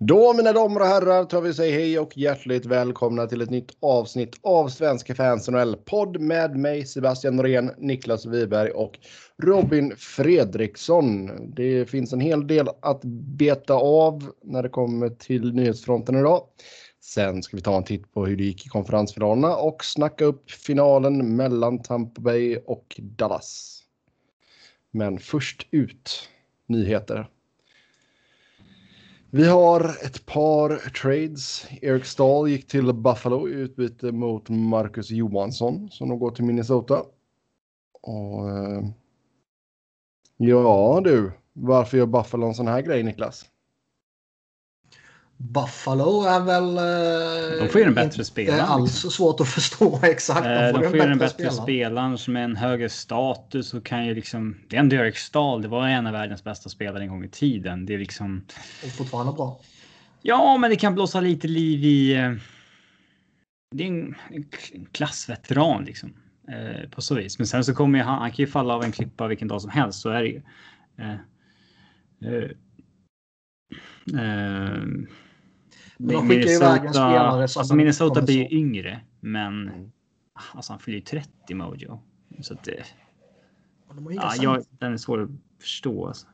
Då mina damer och herrar tar vi säger hej och hjärtligt välkomna till ett nytt avsnitt av Svenska fans NHL-podd med mig Sebastian Norén, Niklas Wiberg och Robin Fredriksson. Det finns en hel del att beta av när det kommer till nyhetsfronten idag. Sen ska vi ta en titt på hur det gick i konferensfinalerna och snacka upp finalen mellan Tampa Bay och Dallas. Men först ut nyheter. Vi har ett par trades. Eric Stahl gick till Buffalo i utbyte mot Marcus Johansson som de går till Minnesota. Och, eh, ja du, varför gör Buffalo en sån här grej Niklas? Buffalo är väl... Eh, de får ju en bättre spelare. Det är alls svårt att förstå exakt. De får, de får ju en bättre, bättre spelare som är en högre status och kan ju liksom... Det är en Derek Stahl. Det var en av världens bästa spelare en gång i tiden. Det är liksom... Och fortfarande bra. Ja, men det kan blåsa lite liv i... Eh, det är en, en klassveteran liksom. Eh, på så vis. Men sen så kommer ju han... Han kan ju falla av en klippa vilken dag som helst. Så är det ju. Eh, eh, eh de skickar iväg en spelare som... Alltså Minnesota blir ju yngre, men mm. alltså han fyller ju 30 Mojo. Så att det... De ja, jag, den är svår att förstå. Alltså.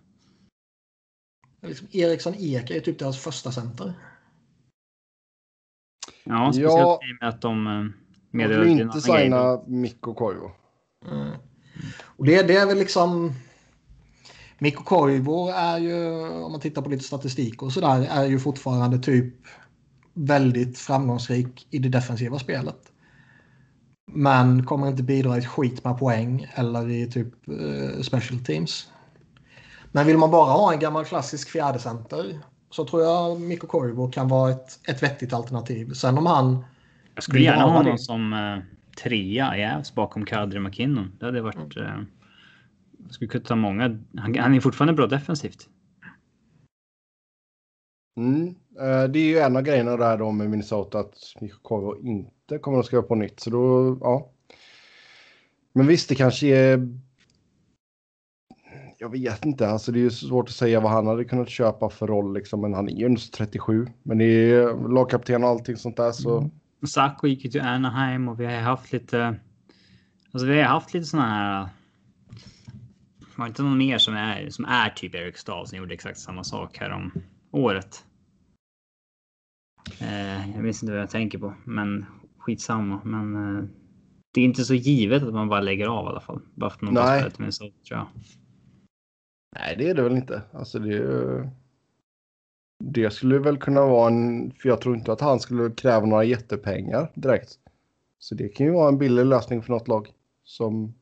Liksom Eriksson Ek är typ deras första center. Ja, speciellt ja, i och med att de eh, meddelar... De vill inte signa Mikko Koivu. Mm. Och det, det är väl liksom... Mikko Koivu är ju, om man tittar på lite statistik och sådär, är ju fortfarande typ väldigt framgångsrik i det defensiva spelet. Men kommer inte bidra ett skit med poäng eller i typ uh, special teams. Men vill man bara ha en gammal klassisk fjärdecenter så tror jag Mikko Koivu kan vara ett, ett vettigt alternativ. Sen om han... Jag skulle gärna ha honom som uh, trea i Avs bakom Kadri McKinnon. Det hade varit... Uh, skulle kunna ta många. Han, han är fortfarande bra defensivt. Mm. Eh, det är ju en av grejerna där då med Minnesota att Mikko inte kommer att skriva på nytt. Så då, ja. Men visst, det kanske är... Jag vet inte, alltså det är ju svårt att säga vad han hade kunnat köpa för roll liksom. Men han är ju ändå 37. Men det är lagkapten och allting sånt där så. Mm. Sacco gick ju till Anaheim och vi har haft lite. Alltså vi har haft lite sådana här var det inte någon mer som är, som är typ Eric Stahl som gjorde exakt samma sak här om året? Eh, jag minns inte vad jag tänker på, men skitsamma. Men eh, det är inte så givet att man bara lägger av i alla fall. Bara för att man Nej. med så, tror jag. Nej, det är det väl inte. Alltså det, det skulle väl kunna vara en... För jag tror inte att han skulle kräva några jättepengar direkt. Så det kan ju vara en billig lösning för något lag som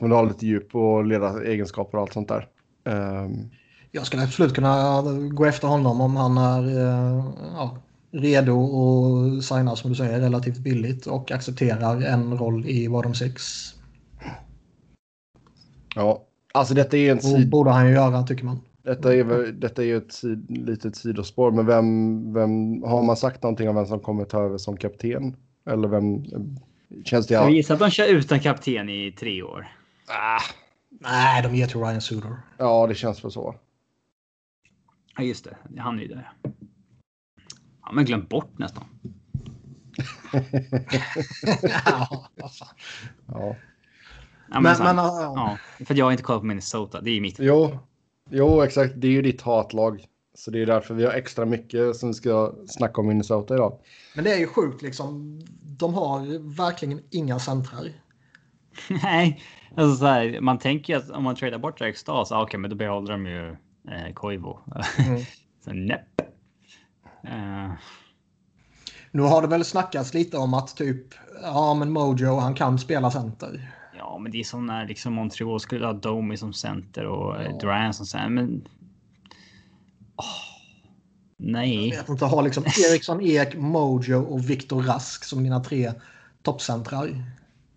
som vill ha lite djup och leda egenskaper och allt sånt där. Um... Jag skulle absolut kunna gå efter honom om han är uh, ja, redo att signa som du säger relativt billigt och accepterar en roll i Wadom 6. Ja, alltså detta är en sid... borde han ju göra tycker man. Detta är, detta är ju ett sid, litet sidospår, men vem, vem, har man sagt någonting om vem som kommer ta över som kapten? Eller vem känns det? Jag gissar att de kör utan kapten i tre år. Ah. Nej, de ger till Ryan Suter. Ja, det känns väl så. Ja, just det. Han är ju där. Han har glömt bort nästan. ja, ja. Ja, men, men, men ja. ja. För jag har inte kollat på Minnesota. Det är mitt. Jo, jo, exakt. Det är ju ditt hatlag. Så det är därför vi har extra mycket som vi ska snacka om Minnesota idag. Men det är ju sjukt liksom. De har verkligen inga centrar. Nej, Alltså så här, man tänker att om man tradar bort Derek Stahl så ah, okej, okay, men då behåller de ju eh, Koivu. Mm. så näpp. Uh. Nu har det väl snackats lite om att typ, ja men Mojo han kan spela center. Ja, men det är som när liksom Montreal skulle ha Domi som center och eh, ja. Duran som center. Men... Oh, nej. Jag vet inte, ha liksom Eriksson Ek, Mojo och Viktor Rask som dina tre toppcentrar.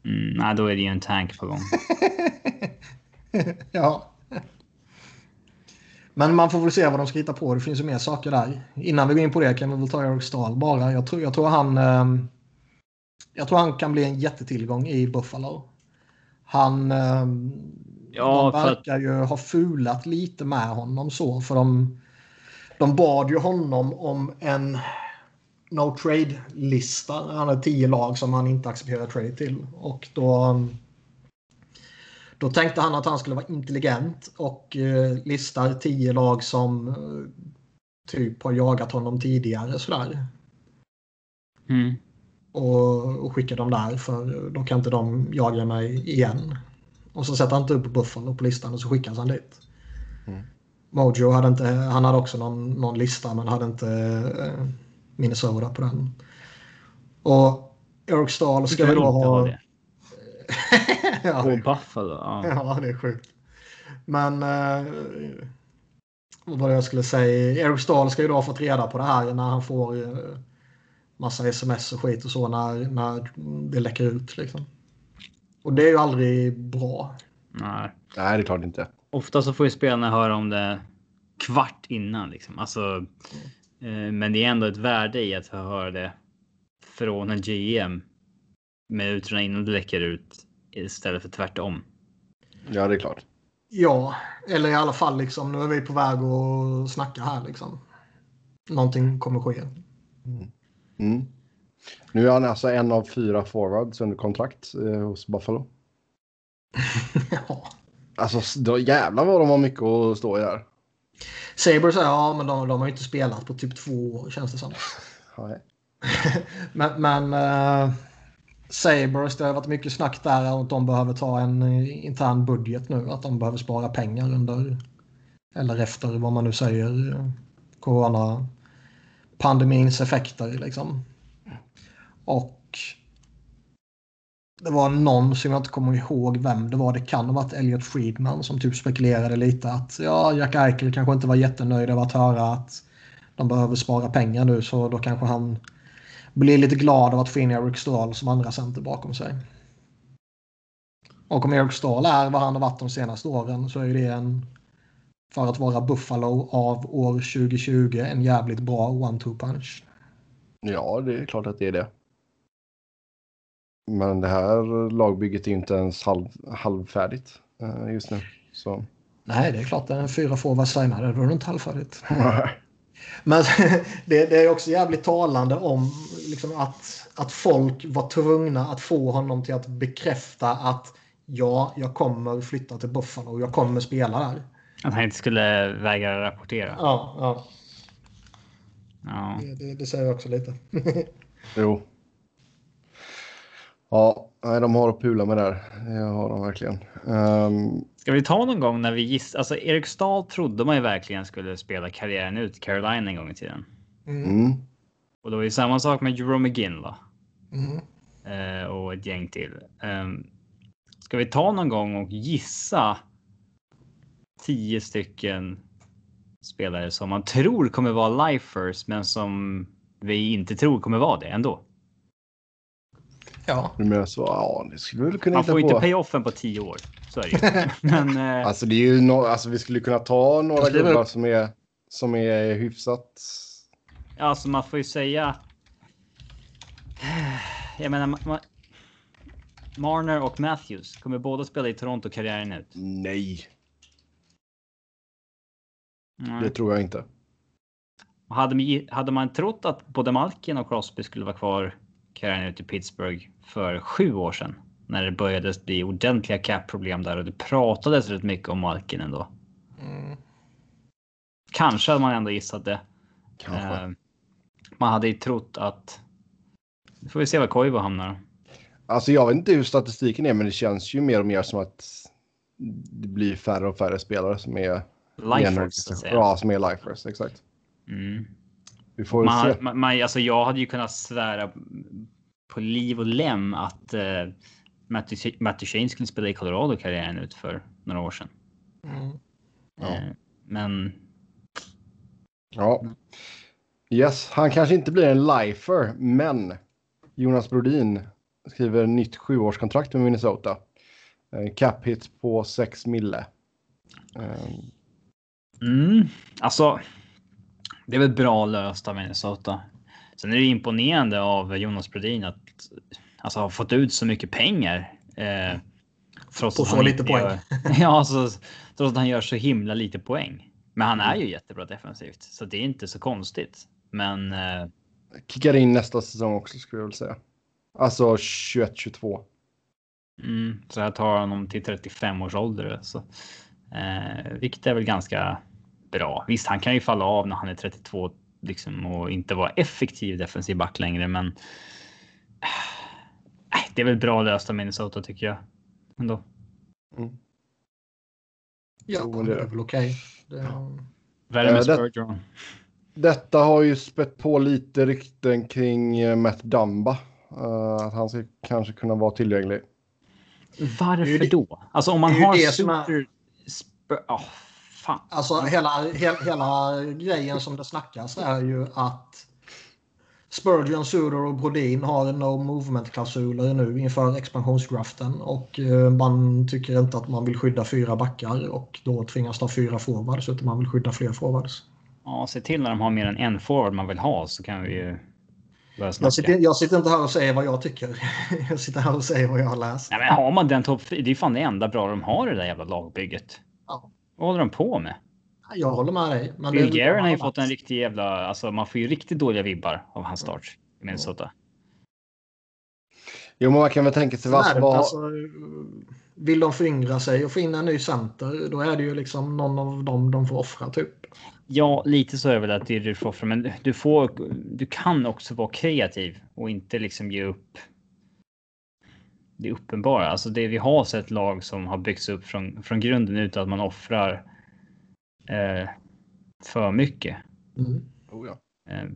Mm, nej, då är det ju en tank på gång. ja. Men man får väl se vad de ska hitta på. Det finns ju mer saker där. Innan vi går in på det kan vi väl ta Eric Stahl bara. Jag tror, jag tror han... Eh, jag tror han kan bli en jättetillgång i Buffalo. Han... Eh, ja, de verkar att... ju ha fulat lite med honom så. För de, de bad ju honom om en no trade-lista. Han hade tio lag som han inte accepterar trade till. Och då, då tänkte han att han skulle vara intelligent och eh, listar tio lag som eh, typ har jagat honom tidigare. Sådär. Mm. Och, och skickar dem där för då kan inte de jaga mig igen. Och så sätter han inte upp Buffalo på listan och så skickas han dit. Mm. Mojo hade inte, han hade också någon, någon lista men hade inte eh, Minnesota på den. Och Eric Stahl ska vi då ha... det. ja, Och Buffalo. Ja. ja, det är sjukt. Men... Eh, vad jag skulle säga? Eric Stahl ska ju då ha fått reda på det här när han får eh, massa sms och skit och så när, när det läcker ut. Liksom. Och det är ju aldrig bra. Nej. Nej, det är klart inte. Ofta så får ju spelarna höra om det kvart innan liksom. Alltså, men det är ändå ett värde i att höra det från en GM minuterna innan det läcker ut istället för tvärtom. Ja, det är klart. Ja, eller i alla fall liksom nu är vi på väg att snacka här liksom. Någonting kommer ske. Mm. Nu är han alltså en av fyra forwards under kontrakt eh, hos Buffalo. ja. Alltså då, jävlar vad de har mycket att stå i där. Sabres säger ja, men de, de har ju inte spelat på typ två år känns det som. Men, men uh, Sabres, det har varit mycket snack där att de behöver ta en eh, intern budget nu. Att de behöver spara pengar under eller efter vad man nu säger. eh, Corona pandemins effekter liksom. Och det var någon som jag inte kommer ihåg vem det var. Det kan ha varit Elliot Friedman som typ spekulerade lite att ja, Jack Eichel kanske inte var jättenöjd av att höra att de behöver spara pengar nu så då kanske han blir lite glad av att få in Eric Stahl som andra center bakom sig. Och om Eric Stahl är vad han har varit de senaste åren så är det en för att vara Buffalo av år 2020 en jävligt bra one-two punch. Ja, det är klart att det är det. Men det här lagbygget är ju inte ens halv, halvfärdigt eh, just nu. Så. Nej, det är klart en fyra forwards signade. Då är det inte halvfärdigt. Men det, det är också jävligt talande om liksom, att, att folk var tvungna att få honom till att bekräfta att ja, jag kommer flytta till Buffalo och jag kommer spela där. Att han inte skulle vägra rapportera. Ja, ja. Ja. Det, det, det säger också lite. Jo. Ja, nej, de har att pula med där. Det har de verkligen. Um, Ska vi ta någon gång när vi gissar? Alltså Erik Stahl trodde man ju verkligen skulle spela karriären ut i Carolina en gång i tiden. mm. Och det var ju samma sak med Jerome McGinn va? Mm. Eh, och ett gäng till. Um, ska vi ta någon gång och gissa tio stycken spelare som man tror kommer vara lifers, men som vi inte tror kommer vara det ändå. Ja. Menar så? Ja, det skulle vi väl kunna Man får på. inte payoffen på tio år. Så är det ju. Men eh, Alltså det är ju no alltså vi skulle kunna ta några upp. gubbar som är, som är hyfsat. alltså man får ju säga. Jag menar, ma- ma- Marner och Matthews kommer båda spela i Toronto karriären ut. Nej, Mm. det tror jag inte. Hade, hade man trott att både Malkin och Crosby skulle vara kvar karriären ut i Pittsburgh för sju år sedan. När det började bli ordentliga cap-problem där och det pratades rätt mycket om Malkin ändå. Mm. Kanske hade man ändå gissat det. Eh, man hade ju trott att... Nu får vi se var Koivu hamnar. Alltså jag vet inte hur statistiken är, men det känns ju mer och mer som att det blir färre och färre spelare som är Lifers. Ja, som är lifers, exakt. Mm. Vi får Man, se. man, man, alltså jag hade ju kunnat svära på liv och lem att eh, Matty, Shane skulle spela i Colorado karriären ut för några år sedan. Mm. Ja. Eh, men Ja. Yes, han kanske inte blir en lifer, men Jonas Brodin skriver nytt sjuårskontrakt med Minnesota. Eh, Cap hit på 6 mille. Eh, mm, alltså. Det är väl bra löst av Minnesota. Sen är det imponerande av Jonas Brodin att alltså, ha fått ut så mycket pengar. Eh, trots att så han lite poäng. Gör, ja, alltså, trots att han gör så himla lite poäng. Men han är ju jättebra defensivt, så det är inte så konstigt. Men. Eh... Kickar in nästa säsong också skulle jag vilja säga. Alltså 21-22. Mm, så jag tar honom till 35 års ålder. Så, eh, vilket är väl ganska bra. Visst, han kan ju falla av när han är 32 liksom, och inte vara effektiv defensiv back längre, men. Eh, det är väl bra löst av Minnesota tycker jag. Ändå. Mm. Ja, det är väl okej. Okay. Värre med Spurgeon. Detta har ju spett på lite rykten kring eh, Matt Dumba. Uh, att han ska kanske kunna vara tillgänglig. Varför det, då? Alltså om man har super... Oh, fan. Alltså hela, he, hela grejen som det snackas är ju att Spurgeon, Suder och Brodin har no movement-klausuler nu inför expansionsdraften och eh, man tycker inte att man vill skydda fyra backar och då tvingas ta fyra forwards utan man vill skydda fler forwards. Ja, se till när de har mer än en forward man vill ha så kan vi ju jag sitter, jag sitter, inte här och säger vad jag tycker. Jag sitter här och säger vad jag har läst. Nej, men har man den topp Det är fan det enda bra de har i det där jävla lagbygget. Ja. Vad håller de på med? Jag håller med dig. Men Bill Guerin har ju fått en riktig jävla... Alltså man får ju riktigt dåliga vibbar av hans start i Minnesota. Jo, men man kan väl tänka sig vad... Var... Alltså, vill de föryngra sig och få in en ny center, då är det ju liksom någon av dem de får offra typ. Ja, lite så är det väl att det är du får offra, men du får. Du kan också vara kreativ och inte liksom ge upp. Det uppenbara, alltså det vi har sett lag som har byggts upp från från grunden utan att man offrar. Eh, för mycket. Mm. Oh, ja. Eh,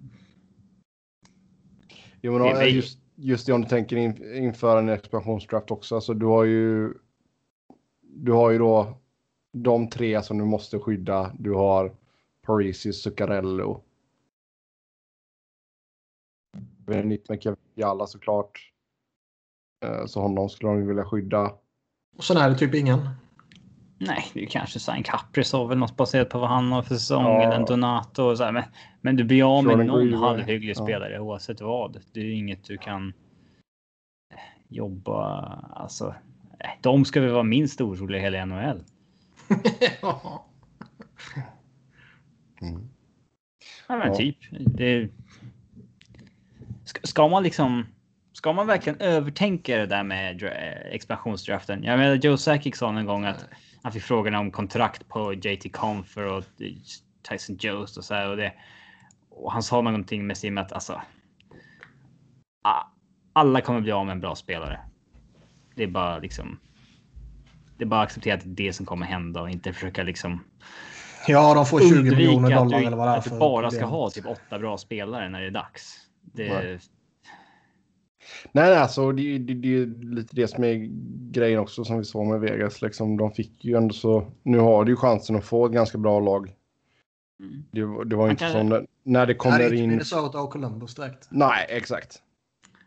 jo, men det, just, just det om du tänker in, införa en expansionsdraft också. Alltså, du har ju. Du har ju då de tre som du måste skydda. Du har Parisi Zuccarello. Nytt med Kevin såklart. Eh, så honom skulle de vilja skydda. Och sen är det typ ingen. Nej, det är kanske så en Kaprizov eller något baserat på vad han har för säsong ja. eller en Donato. Och så här. Men, men du blir av med någon halvhygglig ja. spelare oavsett vad. Det är ju inget du kan jobba. Alltså, de ska väl vara minst oroliga i hela NHL. Mm. Ja, men ja. typ. Det... Ska, man liksom... Ska man verkligen övertänka det där med expansionsdraften? Jag menar, Joe Sakic sa en gång att han fick frågan om kontrakt på JT Confer och Tyson Jost och så här och det. Och han sa någonting med sig att alltså. Alla kommer bli av med en bra spelare. Det är bara liksom. Det är bara att acceptera att det är det som kommer hända och inte försöka liksom Ja, de får 20 miljoner dollar eller vad det är. Att du bara ska ha typ åtta bra spelare när det är dags. Det... Nej. Nej, alltså det, det, det, är lite det som är grejen också som vi såg med Vegas. Liksom, de fick ju ändå så. Nu har du ju chansen att få ett ganska bra lag. Mm. Det, det, var inte kan... som när, det kommer in. Det är inte Minnesota och Columbus direkt. Nej, exakt.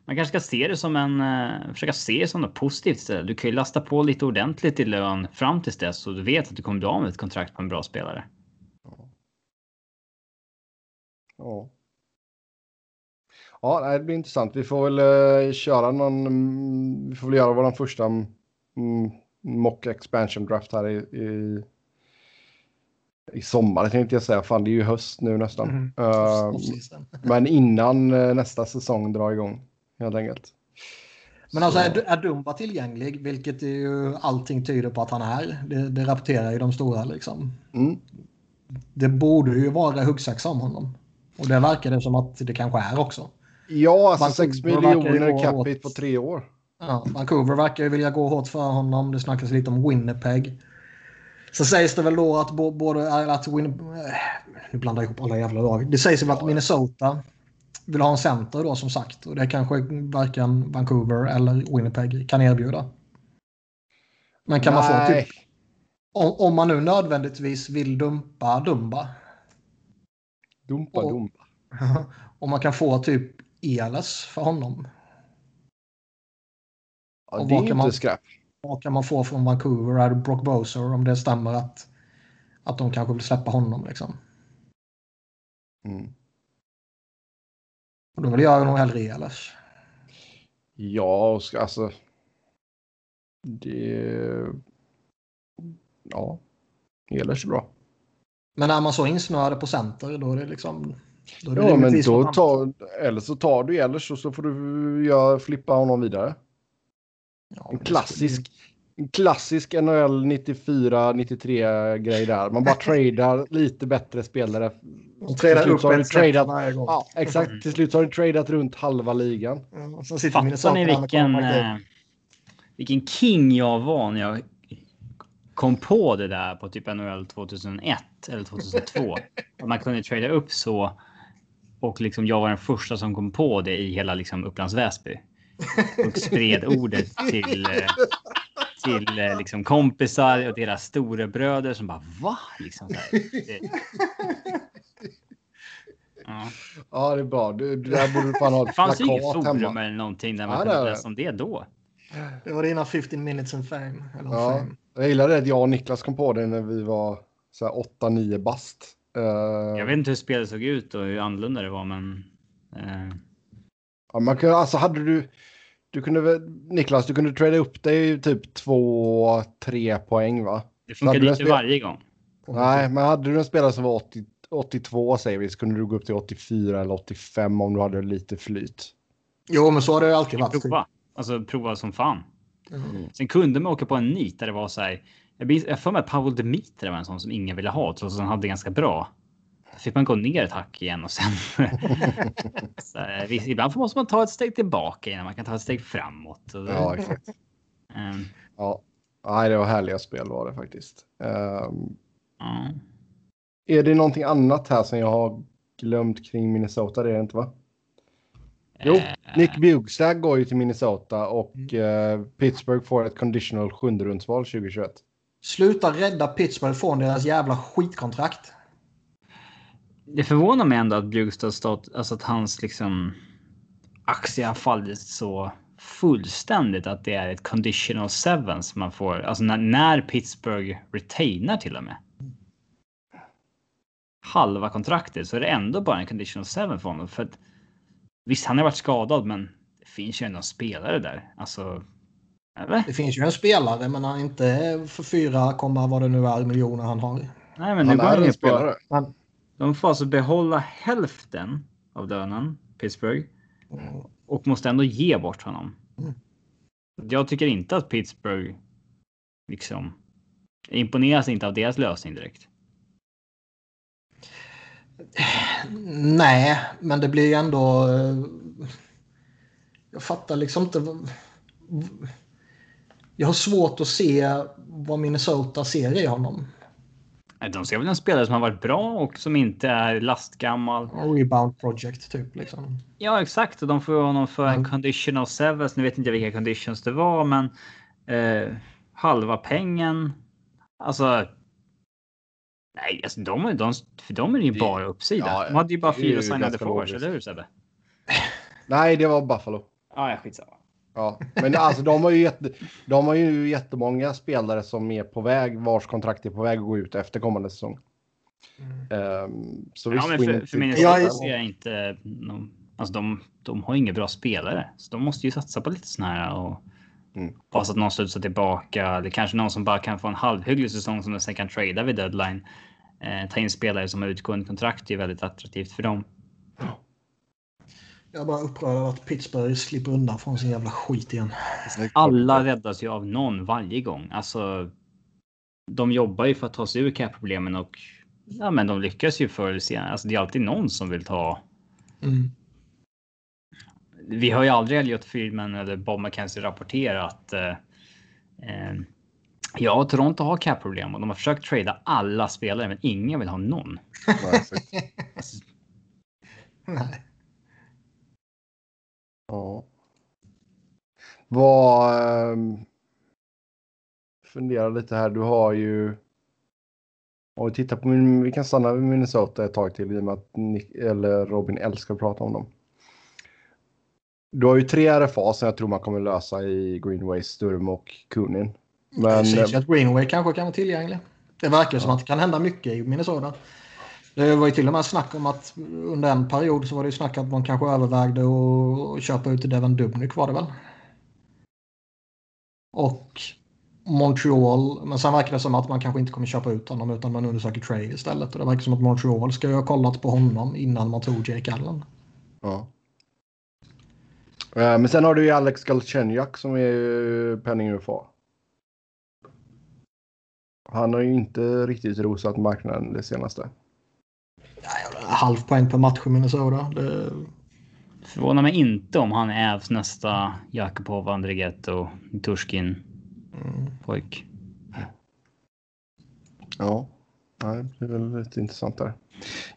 Man kanske ska se det som en, uh, försöka se det som något positivt. Du kan ju lasta på lite ordentligt i lön fram tills dess så du vet att du kommer bli av med ett kontrakt på en bra spelare. Ja. Ja, det blir intressant. Vi får väl uh, köra någon. Um, vi får väl göra vår första um, mock expansion draft här i, i, i sommar. Tänkte jag säga. Fan, det är ju höst nu nästan. Mm. Uh, men innan uh, nästa säsong drar igång helt enkelt. Men alltså är, är Dumba tillgänglig, vilket är ju allting tyder på att han är. Det, det rapporterar ju de stora liksom. Mm. Det borde ju vara huggsexa om honom. Och det verkar det som att det kanske är också. Ja, alltså 6 miljoner capita på tre år. Ja, Vancouver verkar ju vilja gå hårt för honom. Det snackas lite om Winnipeg. Så sägs det väl då att både att Win... Nu blandar jag ihop alla jävla lag. Det sägs väl att Minnesota vill ha en center då som sagt. Och det kanske varken Vancouver eller Winnipeg kan erbjuda. Men kan Nej. man få typ... Om, om, man nu nödvändigtvis vill dumpa Dumba. Dumpa och, Dumba. Om man kan få typ Elas för honom. Ja, och det är inte man, skräp. Vad kan man få från Vancouver? Är det Brock Boser om det stämmer att, att de kanske vill släppa honom liksom? Mm. Och då vill jag nog hellre Ehlers. Ja, alltså. Det. Ja. Ehlers är bra. Men när man så insnöade på center då är det liksom... Då Ja, men då tar, eller så tar du Ehlers och så får du göra, flippa honom vidare. Ja, En klassisk, en klassisk NHL 94-93 grej där. Man bara tradar lite bättre spelare. De tradar upp så har en tradat- varje gång. Ja, exakt. Till slut har du tradat runt halva ligan. Ja, och sitter Fattar ni vilken, eh, vilken king jag var när jag kom på det där på typ NHL 2001 eller 2002. Att man kunde trada upp så. Och liksom jag var den första som kom på det i hela liksom Upplands Väsby. Och spred ordet till, eh, till eh, liksom kompisar och deras storebröder som bara va? Liksom så här. Det... Ja. Ja, det är bra. Du, du där borde du fan ha Det ett fanns ju inget forum hemma. eller någonting där man Ja, det kunde det. läsa om det då. Det var dina 15 minutes in fame. Eller Ja, fame. jag gillade att jag och Niklas kom på det när vi var så här 8-9 bast. Eh, Jag vet inte hur spelet såg ut och hur annorlunda det var, men. Eh, Ja, man kunde, alltså hade du, du kunde Niklas, du kunde trada upp dig typ 2-3 poäng va? det du inte spel- varje gång. Nej, men hade du en spelare som var 80, 82 säger vi så kunde du gå upp till 84 eller 85 om du hade lite flyt. Jo, men så har det alltid varit. Prova. Alltså prova som fan. Mm. Sen kunde man åka på en nit där det var så här. Jag har för mig att Pavel Dimitra var en sån som ingen ville ha trots att han hade ganska bra. Då fick man gå ner ett hack igen och sen. så ibland måste man ta ett steg tillbaka innan man kan ta ett steg framåt. Och, Ja, exakt. ehm, Ja. Nej, det var härliga spel var det faktiskt. Ehm, ja. är det någonting annat här som jag har glömt kring Minnesota? Det är det inte va? Jo, Eh, Nick Bjugstad går ju till Minnesota och eh, Pittsburgh får ett conditional sjunderumsval 2021. Sluta rädda Pittsburgh från deras jävla skitkontrakt. Det förvånar mig ändå att Bjugstad stat, alltså att hans liksom aktie har fallit så fullständigt att det är ett conditional seven som man får. Alltså när, när Pittsburgh retainar till och med. Halva kontraktet så är det ändå bara en conditional seven för honom. För att, visst, han har varit skadad, men det finns ju ändå spelare där. Alltså. Eller? Det finns ju en spelare, men han är inte för 4, vad det nu är miljoner han har. Nej, men nu Han går han en ner på. spelare. Men, De får alltså behålla hälften av lönen, Pittsburgh. Och måste ändå ge bort honom. Mm. Jag tycker inte att Pittsburgh liksom imponeras inte av deras lösning direkt. nej, men det blir ju ändå... eh, Jag fattar liksom inte... Jag har svårt att se vad Minnesota ser i honom. De ser väl en spelare som har varit bra och som inte är lastgammal. Rebound project typ liksom. Ja, exakt. Och de får honom för en Mm. conditional sevens. Nu vet inte jag vilka conditions det var, men eh, halva pengen. Alltså. Nej, alltså de, de, för dem är det ju bara uppsida. ja, de hade ju bara ju fyra signade forwards, eller hur Sebbe? Nej, det var Buffalo. Ja, ja, skitsamma. Ja, men alltså de har ju, jätte, de har ju jättemånga spelare som är på väg, vars kontrakt är på väg att gå ut efter kommande säsong. Ehm, så Ja, visst, men för, för Minnesota Jag är- ser jag inte... någon- Alltså de, de har inga bra spelare. Så de måste ju satsa på lite såna här och Mm. hoppas att någon studsar tillbaka. Eller kanske någon som bara kan få en halvhygglig säsong som de sen kan trada vid deadline. Eh, ta in spelare som har utgående kontrakt är väldigt attraktivt för dem. Jag är bara upprörd över att Pittsburgh slipper undan från sin jävla skit igen. Alla räddas ju av någon varje gång. Alltså. De jobbar ju för att ta sig ur cap-problemen och ja, men de lyckas ju förr eller senare. Alltså, det är alltid någon som vill ta Mm. vi har ju aldrig Elliot Friedman eller Bob McKenzie rapportera att eh, eh, ja, Toronto har cap-problem och de har försökt trada alla spelare, men ingen vill ha någon. Nej. Ja. Vad... Um, fundera lite här. Du har ju... Om vi tittar på min, vi kan stanna vid Minnesota ett tag till i och med att Nick, eller Robin älskar att prata om dem. Du har ju tre RFA som jag tror man kommer lösa i Greenway, Sturm och Kunin. Men det sägs ju att Greenway kanske kan vara tillgänglig. Det verkar som att det kan hända mycket i Minnesota. Det var ju till och med snack om att under en period så var det ju snack att man kanske övervägde att köpa ut Devon Dubnyk var det väl? Och Montreal, men sen verkar det som att man kanske inte kommer köpa ut honom utan man undersöker trade istället. Och det verkar som att Montreal ska ju ha kollat på honom innan man tog Jake Allen. Ja. Eh, men sen har du ju Alex Galchenyak som är penning UFA. Han har ju inte riktigt rosat marknaden det senaste. Halv poäng per match i Minnesota. Det, Förvånar mig inte om han är Ävs nästa Jakubov, Andrighetto, Turskin pojk. Ja, det är väl lite intressant där.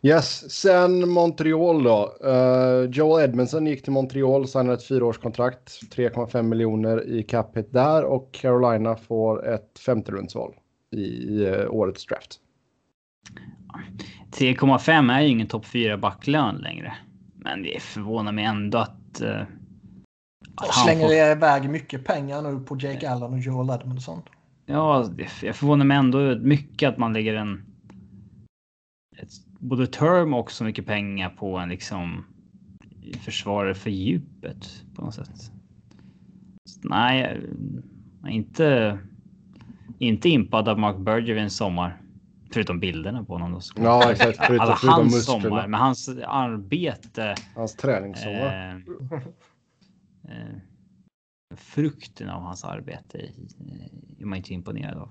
Yes, sen Montreal då. Uh, Joel Edmondson gick till Montreal, signade ett fyraårskontrakt, 3,5 miljoner i cap hit där och Carolina får ett femterumsval i uh, årets draft. 3,5 är ju ingen topp 4 backlön längre. Men det förvånar mig ändå att... Uh, att jag slänger får... iväg mycket pengar nu på Jake Allen och Joel Edmondson. Ja, jag förvånar mig ändå mycket att man lägger en... Ett, både term och så mycket pengar på en liksom försvarare för djupet på något sätt. Så, nej, inte. Inte impad av Mark Bergevin sommar. Förutom bilderna på honom. Då. Ja, exakt. Förutom, alltså, förutom hans musklerna. sommar, men hans arbete. Hans träningssommar. Eh, eh, frukten av hans arbete är man inte imponerad av.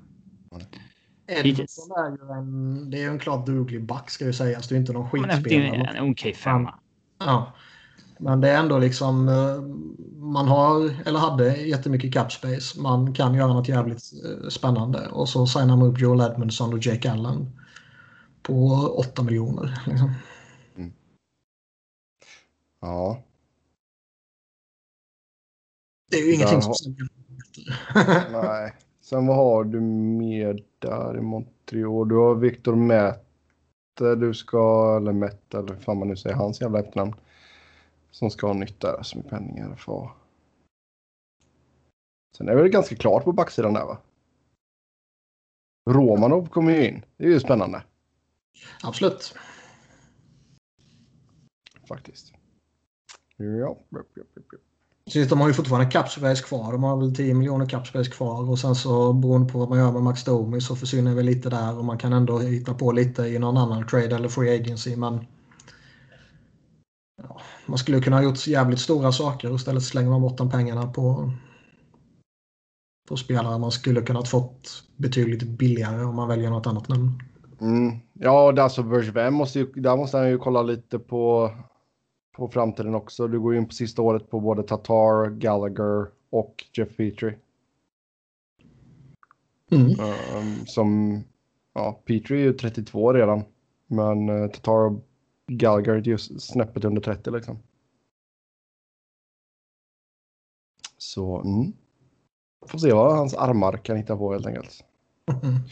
Edmonton är ju en, det är en klart duglig back ska ju sägas. Det är inte någon skitspelare. Det är en okej okay femma. Ja. Men det är ändå liksom man har eller hade jättemycket cap space. Man kan göra något jävligt spännande och så signar man upp Joel Edmondson och Jake Allen på 8 miljoner. Liksom. Mm. Ja. Det är ju ingenting har... som Nej. Sen vad har du mer där i Montreal? Du har Victor Mette. Du ska, eller Mette, eller fan man nu säger hans jävla efternamn. Som ska ha nytt där som är penningar för. Sen är det väl ganska klart på backsidan där va? Romanov kommer ju in. Det är ju spännande. Absolut. Faktiskt. Ja. Precis, de har ju fortfarande capspace kvar. De har väl 10 miljoner capspace kvar och sen så beroende på vad man gör med Max Domi så försvinner väl lite där och man kan ändå hitta på lite i någon annan trade eller free agency. Men man skulle kunna ha gjort jävligt stora saker och istället slänger man bort de pengarna på, på spelare man skulle kunnat fått betydligt billigare om man väljer något annat namn. Mm. Ja, alltså Bergevin måste ju, där måste han ju kolla lite på på framtiden också. Du går in på sista året på både Tatar, Gallagher och Jeff Petrie. Mm. Um, som, ja, Petrie är ju 32 redan. Men uh, Tatar och Gallagher just snäppet under 30 liksom. Så, mm. Får se vad hans armar kan hitta på helt enkelt.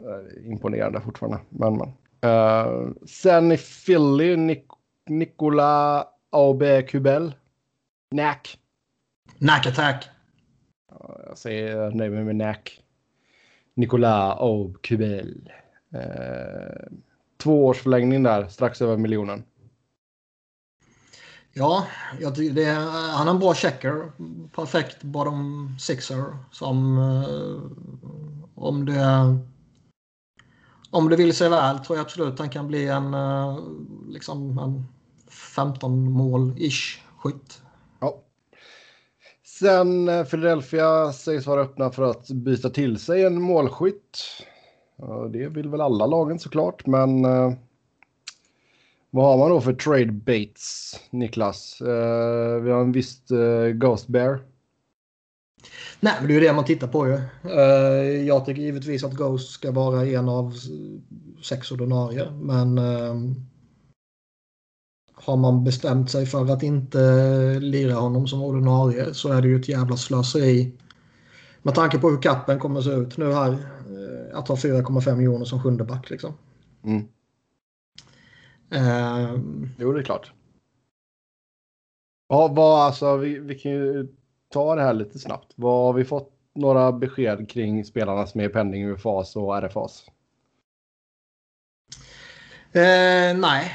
Mm. Imponerande fortfarande, men men. Uh, sen i Philly, Nick Nicola Aube Kubel. Nack. Nack attack. Ja, jag säger mig med Nack. Nicola Aube Kubel. Eh, två års förlängning där, strax över miljonen. Ja, jag tycker det han är en bra checker. Perfekt bottom sixer. Som eh, om det om det vill sig väl tror jag absolut han kan bli en, liksom en 15 mål-ish skytt. Ja. Sen Philadelphia sägs vara öppna för att byta till sig en målskytt. Det vill väl alla lagen såklart, men eh, vad har man då för trade baits, Niklas? Eh, vi har en viss eh, Ghost Bear. Nej, men det är ju det man tittar på ju. Jag tycker givetvis att Ghost ska vara en av sex ordinarie, men har man bestämt sig för att inte lira honom som ordinarie så är det ju ett jävla slöseri. Med tanke på hur kappen kommer att se ut nu här. Uh, att ha 4,5 miljoner som sjunde back liksom. Mm. jo, det är klart. Ja, vad alltså, vi, vi kan ju ta det här lite snabbt. Vad har vi fått några besked kring spelarna som är penning, UFAs och RFAs? Eh, nej.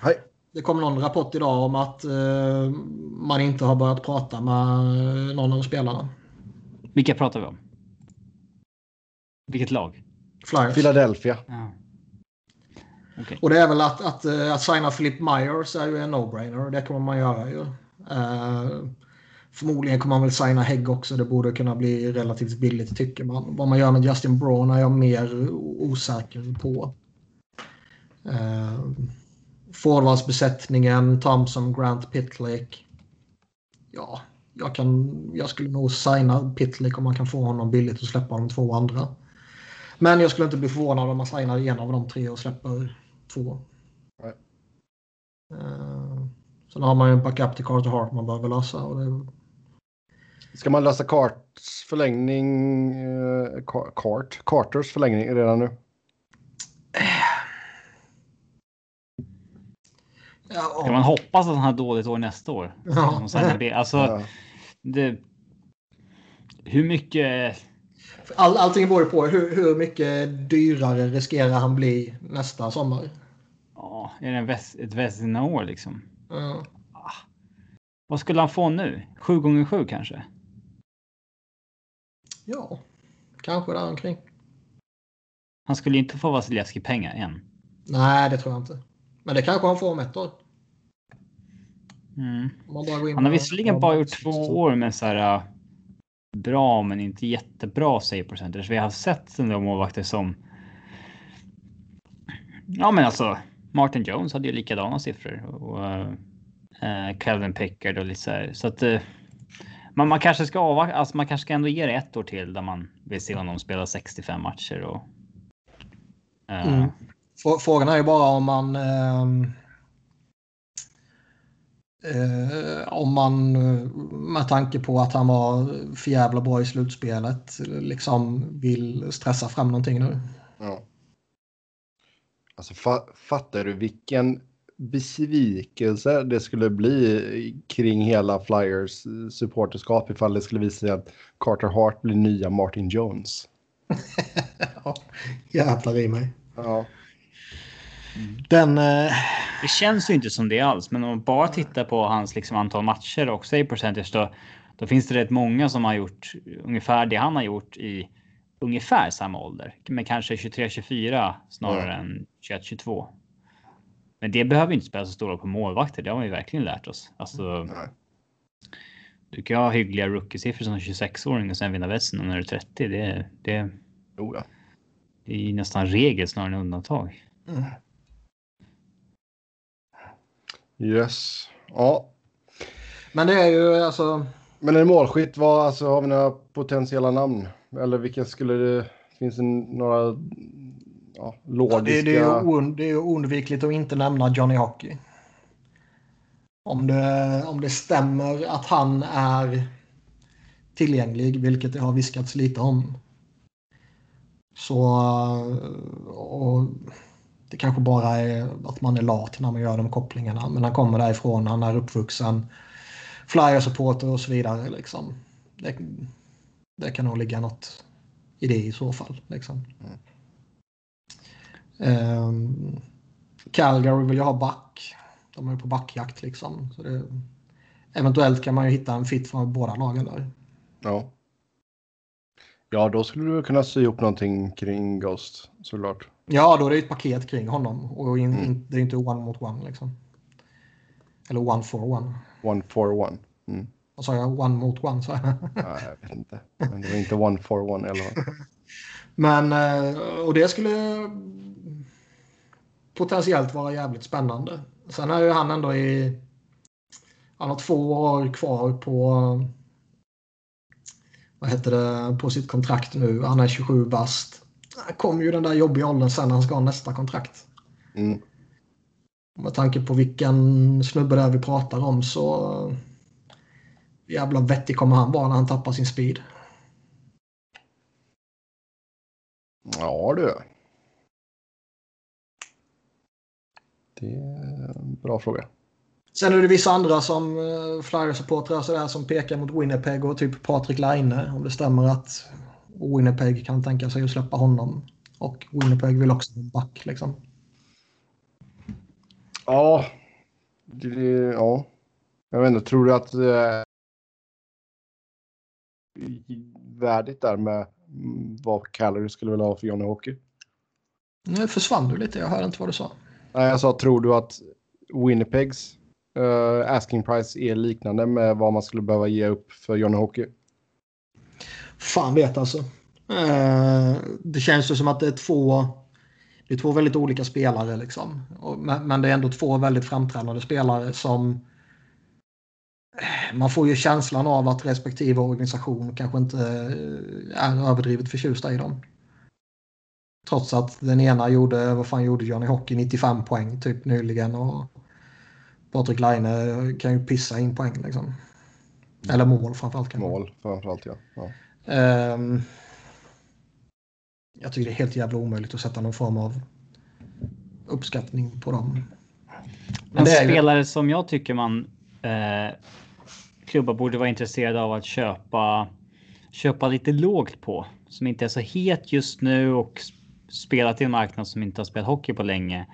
Hej. Det kom någon rapport idag om att eh, man inte har börjat prata med någon av spelarna. Vilka pratar vi om? Vilket lag? Flyers. Philadelphia. Ja. Okej. Och det är väl att, att, eh, att signa Philip Myers är ju en no-brainer. Det kommer man göra ju. Eh, förmodligen kommer man väl signa Hägg också. Det borde kunna bli relativt billigt tycker man. Vad man gör med Justin Braun är jag mer osäker på. Uh, Forwardsbesättningen, Thompson, Grant, Pitlick. Ja, jag, kan, jag skulle nog signa Pitlick om man kan få honom billigt och släppa de två andra. Men jag skulle inte bli förvånad om man signar en av de tre och släpper två. Nej. Uh, sen har man ju en backup till Carter Hart man behöver lösa. Och det... Ska man lösa Carts förlängning, eh, Cart, Carters förlängning redan nu? Ja, Kan man hoppas att han har dåligt år nästa år? Ja. Alltså, Ja. det, hur mycket... All, allting beror på hur, hur mycket dyrare riskerar han bli nästa sommar. Ja, är det en väs, ett Vesina-år liksom? Ja. Vad skulle han få nu? 7 gånger 7 kanske? ja, kanske där omkring. Han skulle inte få Vasilevskij-pengar än. Nej, det tror jag inte. Men det kanske han får om ett år. Mm. Han har visserligen bara gjort två år med så här äh, bra men inte jättebra save percentage. Vi har sett en del målvakter som. Ja, men alltså Martin Jones hade ju likadana siffror och äh, Calvin eh, eh, Pickard och lite så här. Så att äh, man, man kanske ska avvakta. Alltså man kanske ska ändå ge det ett år till där man vill se honom spela 65 matcher och. äh, Mm. Frågan är ju bara om man... ehm, eh, om man eh, med tanke på att han var för jävla bra i slutspelet liksom vill stressa fram någonting nu. Ja. Alltså fa fattar du vilken besvikelse det skulle bli kring hela Flyers eh, supporterskap ifall det skulle visa sig att Carter Hart blir nya Martin Jones. Ja, jävlar i mig. Ja. Den... Eh, Det känns ju inte som det alls, men om man bara tittar på hans liksom antal matcher och save percentage då, då finns det rätt många som har gjort ungefär det han har gjort i ungefär samma ålder, men kanske 23-24 snarare än 21-22. Men det behöver inte spela så stor roll på målvakter. Det har vi verkligen lärt oss. Alltså, Nej. du kan ha hyggliga rookie-siffror som 26-åring och sen vinna västen när du är 30. Det, det, Jo, ja. det är nästan regel snarare än undantag. Yes. Ja. men det är ju alltså... Men en målskytt, vad, alltså, har vi några potentiella namn? Eller vilka skulle det... Finns det några ja, logiska... Det, det, är det är ju oundvikligt att inte nämna Johnny Hockey. Om det, om det stämmer att han är tillgänglig, vilket det har viskats lite om. Så... Och det kanske bara är att man är lat när man gör de kopplingarna. Men han kommer därifrån, han är uppvuxen. Flyer-supporter och så vidare. Liksom. Det, det kan nog ligga något i det i så fall. Liksom. Ehm, Calgary vill ju ha back. De är på backjakt liksom. Så det, eventuellt kan man ju hitta en fit från båda lagen där. Ja. Ja, då skulle du kunna sy ihop någonting kring Ghost, såklart. Ja, då är det ett paket kring honom. Och in, Mm. in, det är inte one mot one liksom. Eller one for one. One for one. Mm. Vad sa jag? One mot one jag. Ja, jag vet inte. Men det var inte one for one eller? Men, eh, och det skulle potentiellt vara jävligt spännande. Sen är ju han ändå i... Han har två år kvar på... Vad heter det? På sitt kontrakt nu. Han är 27 bast. Kommer ju den där jobbiga åldern sen när han ska ha nästa kontrakt. Mm. Med tanke på vilken snubbe det är vi pratar om så... Jävla vettig kommer han vara när han tappar sin speed. Ja du. Det är en bra fråga. Sen är det vissa andra som uh, Flyers-supportrar sådär som pekar mot Winnipeg och typ Patrik Laine. Om det stämmer att Winnipeg kan tänka sig att släppa honom. Och Winnipeg vill också en back liksom. Ja. Det, ja. Jag vet inte, tror du att det är värdigt där med, vad Cagliari skulle vilja ha för Johnny Hockey. Nu försvann du lite, jag hörde inte vad du sa. Nej, jag sa, tror du att Winnipegs uh, asking price är liknande med vad man skulle behöva ge upp för Johnny Hockey? Fan vet alltså. Eh, det känns ju som att det är två det är två väldigt olika spelare liksom. Men det är ändå två väldigt framträdande spelare som eh, man får ju känslan av att respektive organisation kanske inte eh, är överdrivet förtjusta i dem. Trots att den ena gjorde, vad fan gjorde Johnny Hockey, 95 poäng typ nyligen och Patrik Laine kan ju pissa in poäng liksom. Eller mål framförallt. Kanske. Mål framförallt ja. ja. Um, jag tycker det är helt jävla omöjligt att sätta någon form av uppskattning på dem. Men en spelare ju... som jag tycker man eh, klubbar borde vara intresserade av att köpa köpa lite lågt på som inte är så het just nu och spelat i en marknad som inte har spelat hockey på länge.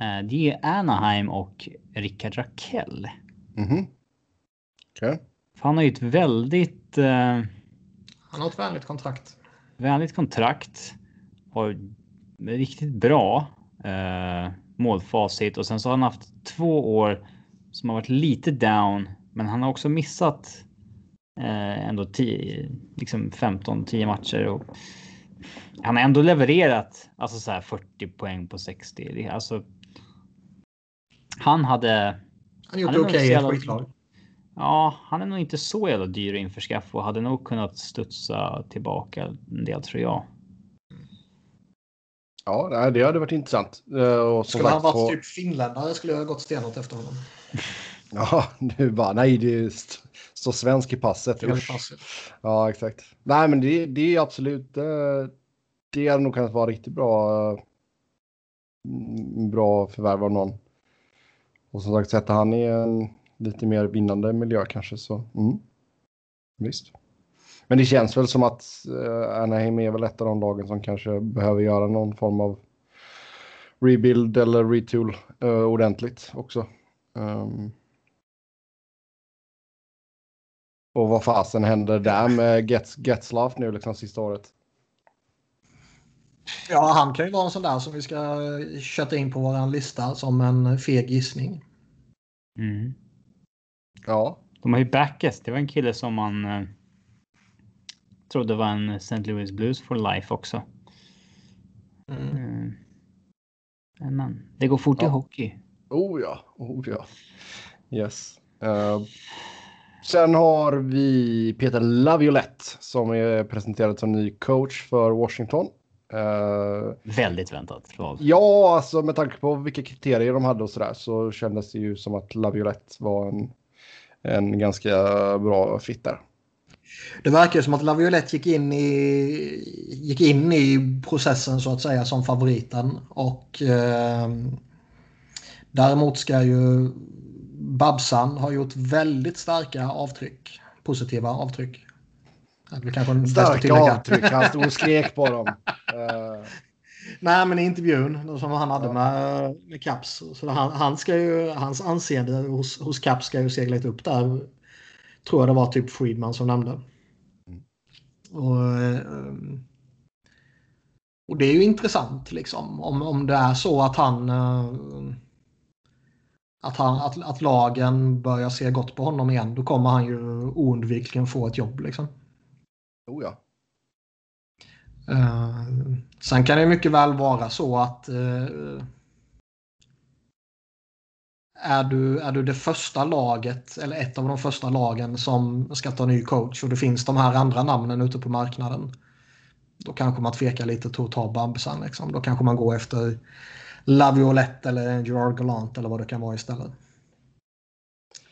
Eh, det är Anaheim och Rickard Rakell. Mm -hmm. okay. Han har ju ett väldigt. Eh, han har ett vänligt kontrakt. Vänligt kontrakt. Har riktigt bra eh, målfacit och sen så har han haft två år som har varit lite down, men han har också missat eh, ändå 10, liksom 15, 10 matcher och han har ändå levererat alltså så här 40 poäng på 60. Det, alltså. Han hade. Han gjort okej okay i ett skitlag. Ja, han är nog inte så jävla dyr att införskaffa och hade nog kunnat studsa tillbaka en del tror jag. Ja, det hade varit intressant. Eh, och skulle han varit på... typ finländare skulle jag ha gått stenhårt efter honom. Ja, nu bara nej, det är så svensk i passet. passet. Ja, exakt. Nej, men det, det är absolut. Eh, det hade nog kunnat vara riktigt bra. Mm, bra förvärv av någon. Och som sagt, sätter han i en lite mer vinnande miljö kanske så. Mm. Visst. Men det känns väl som att uh, Anaheim är väl ett av de lagen som kanske behöver göra någon form av rebuild eller retool uh, ordentligt också. Um, och vad fasen händer där med Gets, Getzlaff nu liksom sista året? Ja, han kan ju vara en sån där som vi ska köta in på vår lista som en feg gissning. Mm. Ja. De har ju Backes. Det var en kille som man eh, trodde var en St. Louis Blues for life också. Mm. Eh, men det går fort ja. i hockey. Oh ja, oh ja. Yes. Uh, sen har vi Peter Laviolette som är presenterad som ny coach för Washington. Uh, Väldigt väntat val. Ja, alltså med tanke på vilka kriterier de hade och sådär så kändes det ju som att Laviolette var en, en ganska bra fit där. Det verkar som att Laviolette gick in i, gick in i processen så att säga som favoriten. Och eh, däremot ska ju Babsan ha gjort väldigt starka avtryck. Positiva avtryck. Starka avtryck, han stod och skrek på dem. Nej, men i intervjun som han hade med, med Caps. Så han, han ska ju, hans anseende hos, hos Caps ska ju segla upp där. Tror jag det var typ Friedman som nämnde. Mm. Och, eh, och det är ju intressant liksom. Om, om det är så att han eh, att, han, att, att lagen börjar se gott på honom igen, då kommer han ju oundvikligen få ett jobb. Liksom. Oh ja. Uh, sen kan det mycket väl vara så att uh, är, du, är du det första laget eller ett av de första lagen som ska ta ny coach och det finns de här andra namnen ute på marknaden. Då kanske man tvekar lite till att ta Babsan. Liksom. Då kanske man går efter Laviolette eller Gerard Gallant eller vad det kan vara istället.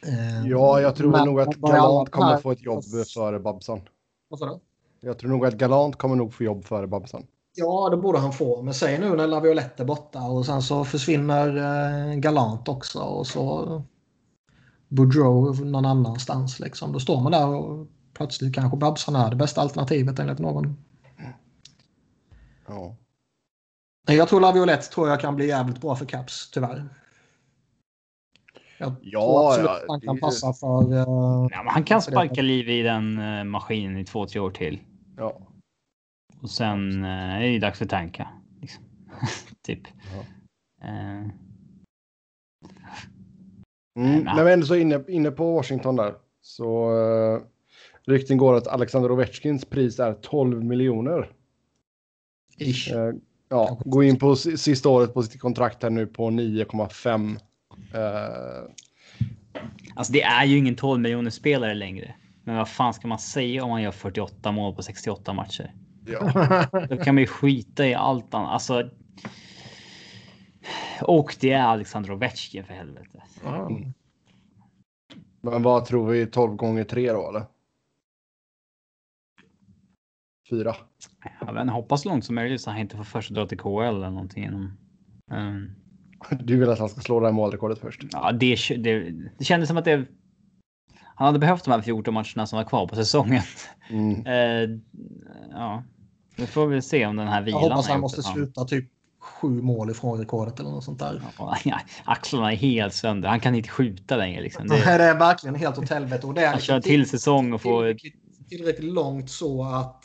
Uh, ja, jag tror nog att Galant kommer få ett jobb före Babsan. Vad sa du? Jag tror nog att Galant kommer nog få jobb före Babsan. Ja, det borde han få. Men säg nu när Laviolette är borta och sen så försvinner eh, Galant också och så Boudreau någon annanstans. Liksom. Då står man där och plötsligt kanske Babsan är det bästa alternativet enligt någon. Ja. Jag tror Laviolette tror jag kan bli jävligt bra för Caps, tyvärr. Jag ja, tror ja, han kan passa för... Uh, ja, han kan sparka liv i den uh, maskinen i två, tre år till. Ja. Och sen eh, är det dags för tanka. Liksom. typ. Ja. Eh, Mm. När vi ändå så inne, inne på Washington där så uh, rykten går att Alexander Ovechkins pris är 12 miljoner. Ish. Eh, ja, gå in på si- sista året på sitt kontrakt här nu på 9,5. Eh, alltså det är ju ingen 12 miljoner spelare längre. Men vad fan ska man säga om man gör 48 mål på 68 matcher? ja. Då kan man ju skita i allt annat. Alltså. Och det är Alexander Ovechkin för helvete. Ja. Men vad tror vi 12 gånger 3 då eller? Fyra. Vet inte, hoppas långt som möjligt så han inte får först dra till KL eller någonting. Um, Du vill att han ska slå det här målrekordet först? ja, det, det, det kändes som att det. Han hade behövt de här 14 matcherna som var kvar på säsongen. Mm. Eh, ja, vi får väl se om den här Jag vilan. hoppas har han måste han- sluta typ sju mål ifrån rekordet eller något sånt där. Ja, axlarna är helt sönder. Han kan inte skjuta längre. Liksom. Det, Nej, det är verkligen helt åt helvete. Och det är han liksom kör till säsong och får... tillräckligt, tillräckligt långt så att...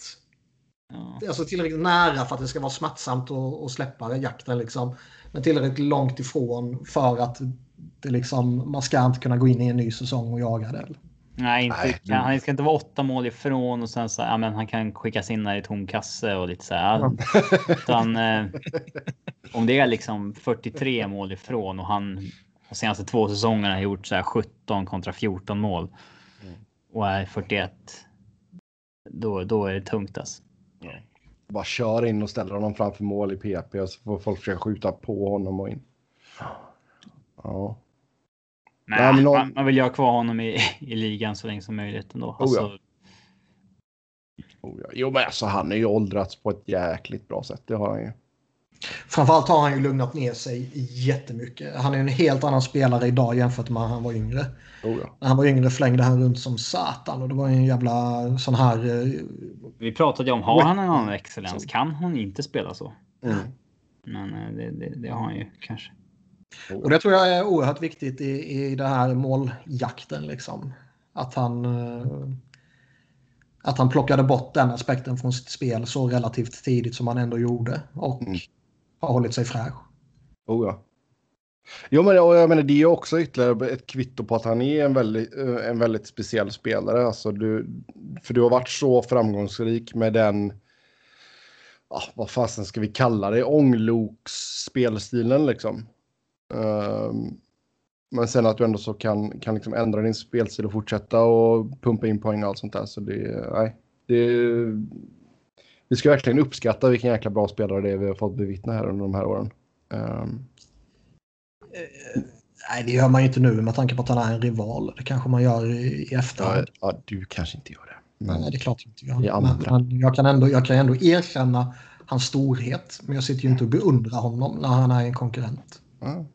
Ja. Alltså tillräckligt nära för att det ska vara smärtsamt att, att släppa jakten liksom. Men tillräckligt långt ifrån för att det liksom, man ska inte kunna gå in i en ny säsong och jaga det. Nej, inte, Nej. Kan, han ska inte vara åtta mål ifrån och sen så ja, men han kan skickas in där i tom kasse och lite så här. Utan, eh, om det är liksom 43 mål ifrån och han de senaste två säsongerna har gjort så här 17 kontra 14 mål och är 41. Då, då är det tungt alltså. Bara kör in och ställer honom framför mål i PP och så får folk försöka skjuta på honom och in. Ja. Nej, Ja, men någon- man, man vill ju ha kvar honom i, i ligan så länge som möjligt ändå. Alltså, ja. Oh, ja. Jo, men alltså han är ju åldrats på ett jäkligt bra sätt. Det har han ju. Framförallt har han ju lugnat ner sig jättemycket. Han är en helt annan spelare idag jämfört med när han var yngre. Oh, ja. När han var yngre flängde han runt som satan och det var ju en jävla sån här... eh, Vi pratade ju om, har han en annan excellens? Kan han inte spela så? Mm. Men eh, det, det, det har han ju kanske. Och det tror jag är oerhört viktigt i, i det här måljakten liksom. Att han... eh, Att han plockade bort den aspekten från sitt spel så relativt tidigt som han ändå gjorde. Och Mm. har hållit sig fräsch. Oh, ja. Jo, men och jag menar, det är också ytterligare ett kvitto på att han är en väldigt, eh, en väldigt speciell spelare. Alltså, du, för du har varit så framgångsrik med den, ja, vad fasen ska vi kalla det, ångloks-spelstilen liksom. Ehm, men sen att du ändå så kan, kan liksom ändra din spelstil och fortsätta och pumpa in poäng och allt sånt där. Så det, nej, det, vi ska verkligen uppskatta vilken jäkla bra spelare det är vi har fått bevittna här under de här åren. Ehm, Nej, det gör man ju inte nu med tanke på att han är en rival. Det kanske man gör i, i Ja, efterhand. ja, du kanske inte gör det. Men, Nej, det är klart jag inte. Vi andra. Men, men jag, kan ändå, jag kan ändå erkänna hans storhet. Men jag sitter ju inte och beundrar honom när han är en konkurrent. ja.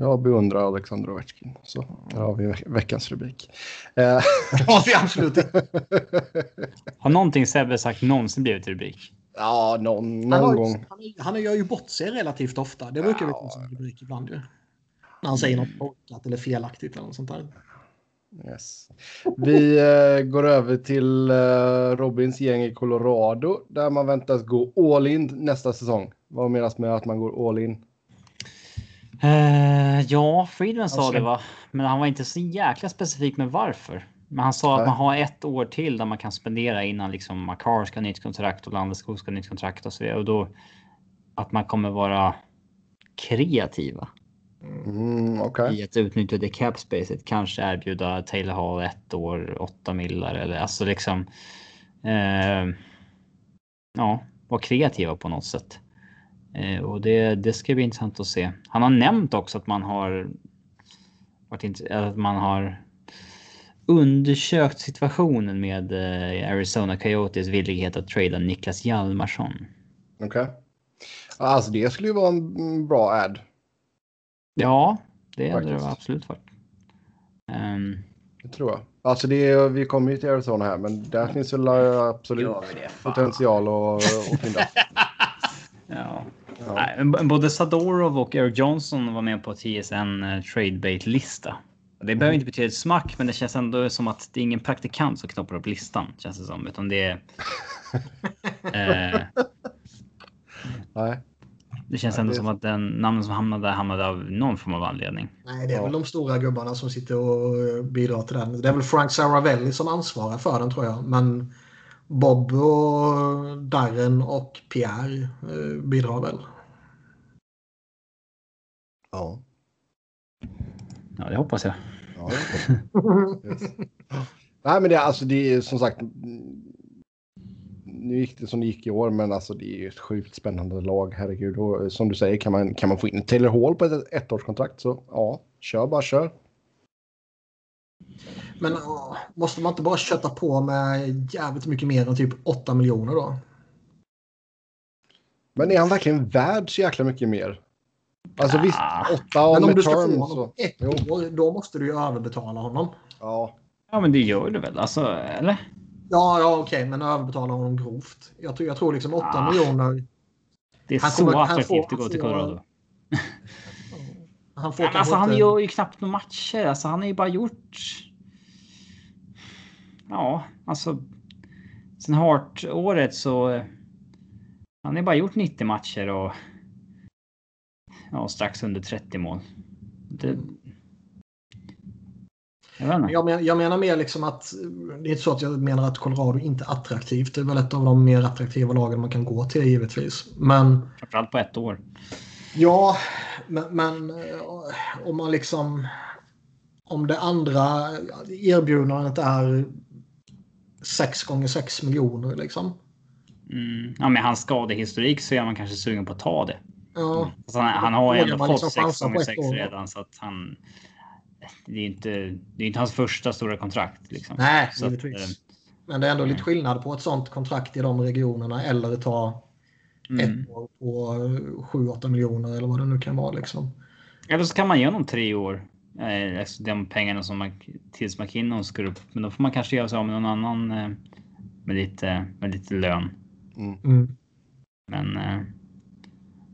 Jag beundrar Alexander Ovechkin. Så där har vi veck- veckans rubrik. Ja, det är absolut inte. Har någonting Sebbe sagt någonsin blivit rubrik? ja, någon, Han, någon har, gång. han, han gör ju bort sig relativt ofta. Det brukar vi få som rubrik ibland ju. När han säger något korkat eller felaktigt eller något sånt där. Yes. Vi eh, går över till eh, Robins gäng i Colorado där man väntas gå all in nästa säsong. Vad menas med att man går all in? Eh, ja, Friedman sa det va? Men han var inte så jäkla specifik med varför. Men han sa Nej. att man har ett år till där man kan spendera innan liksom Makar ska ha nytt kontrakt och Landeskog ska ha nytt kontrakt och så vidare. Och då att man kommer vara kreativa Mm, Okej. i att utnyttja det cap spacet. Kanske erbjuda Taylor Hall ett år, åtta millar eller alltså liksom. Eh, ja, vara kreativa på något sätt. Eh, och det, det ska bli intressant att se. Han har nämnt också att man har varit int- att man har undersökt situationen med eh, Arizona Coyotes villighet att trada Niklas Hjalmarsson. Okej. Alltså det skulle ju vara en bra ad. Ja, det hade det absolut varit. Ehm, Det tror jag. Alltså det är, vi kommer ju till Arizona här men där finns väl eh, absolut potential att, att fynda. ja. Ja. Nej, både Sadorov och Eric Johnson var med på TSN eh, Tradebait-lista. Det behöver inte betyda ett smack, men det känns ändå som att det är ingen praktikant som knoppar upp listan. Känns det som. Utan det är... eh, Nej. det känns Ja, ändå det- som att den namnen som hamnade där hamnade av någon form av anledning. Nej, det är Ja. väl de stora gubbarna som sitter och bidrar till den. Det är väl Frank Saravelli som ansvarar för den tror jag. Men Bob och Darren och Pierre eh, bidrar väl. Ja. Ja, det hoppas jag. ja det yes. Nej, men det, är- alltså, det är som sagt. Nu gick det som det gick i år, men alltså det är ju ett sjukt spännande lag. Herregud, och eh, som du säger kan man kan man få in Taylor Hall på ett ettårskontrakt så ja, kör bara kör. Men åh, måste man inte bara kötta på med jävligt mycket mer än typ 8 miljoner då? Men är han verkligen värd så jäkla mycket mer? Alltså Ja. visst, åtta av Men om du ska få term honom så. ett Jo. år, då måste du ju överbetala honom. Ja, Ja, men det gör du väl? Alltså, eller? Ja, ja okej, men överbetala honom grovt. Jag tror, jag tror liksom 8 Ah. miljoner. Det är Han så kommer- han attraktivt får- att gå han till får- Colorado. Han får Ja, men kanske alltså, han gör ju knappt några matcher. Alltså, han har ju bara gjort... Ja, alltså... Sen Hart-året så... Han har bara gjort 90 matcher och... Ja, strax under 30 mål. Det... Jag inte. Jag, men, jag menar mer liksom att det är inte så att jag menar att Colorado inte är attraktivt. Det är väl ett av de mer attraktiva lagen man kan gå till givetvis. Men Framförallt på ett år. ja, men, men eh, om man liksom om det andra erbjudandet är 6 gånger 6 miljoner liksom. Mm. Ja, med hans skadehistorik så är man kanske sugen på att ta det. Ja, Alltså, han, han har ju ändå fått liksom 6 chansa på gånger ett 6 år? redan så att han... Det är inte, det är inte hans första stora kontrakt. Liksom. nej, Så att, givetvis. eh, Men det är ändå lite skillnad på ett sånt kontrakt i de regionerna eller ta mm. ett år på 7-8 miljoner eller vad det nu kan vara liksom. Eller så kan man ge honom tre år. Eh, alltså de pengarna som man, tills McKinnon ska upp. Men då får man kanske göra sig av med någon annan eh, med, lite, med lite lön. Mm. Men eh,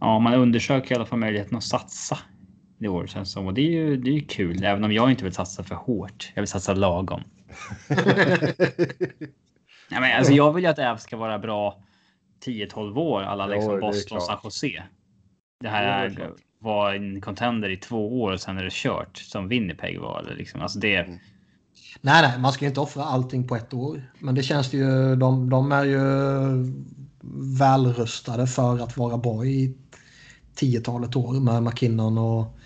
ja, man undersöker i alla fall möjligheten att satsa i år känns som. Och det är ju det är ju kul, även om jag inte vill satsa för hårt. Jag vill satsa lagom. Ja, men alltså, jag vill ju att Äv ska vara bra 10-12 år, alla liksom det är Boston. San Jose. Det Det här är är, klart. Var en contender i två år och sen är det kört som Winnipeg var. Eller liksom. alltså det, Mm. Nej, nej, man ska inte offra allting på ett år. Men det känns det ju, de, de är ju välrustade för att vara bra i tiotalet år med McKinnon och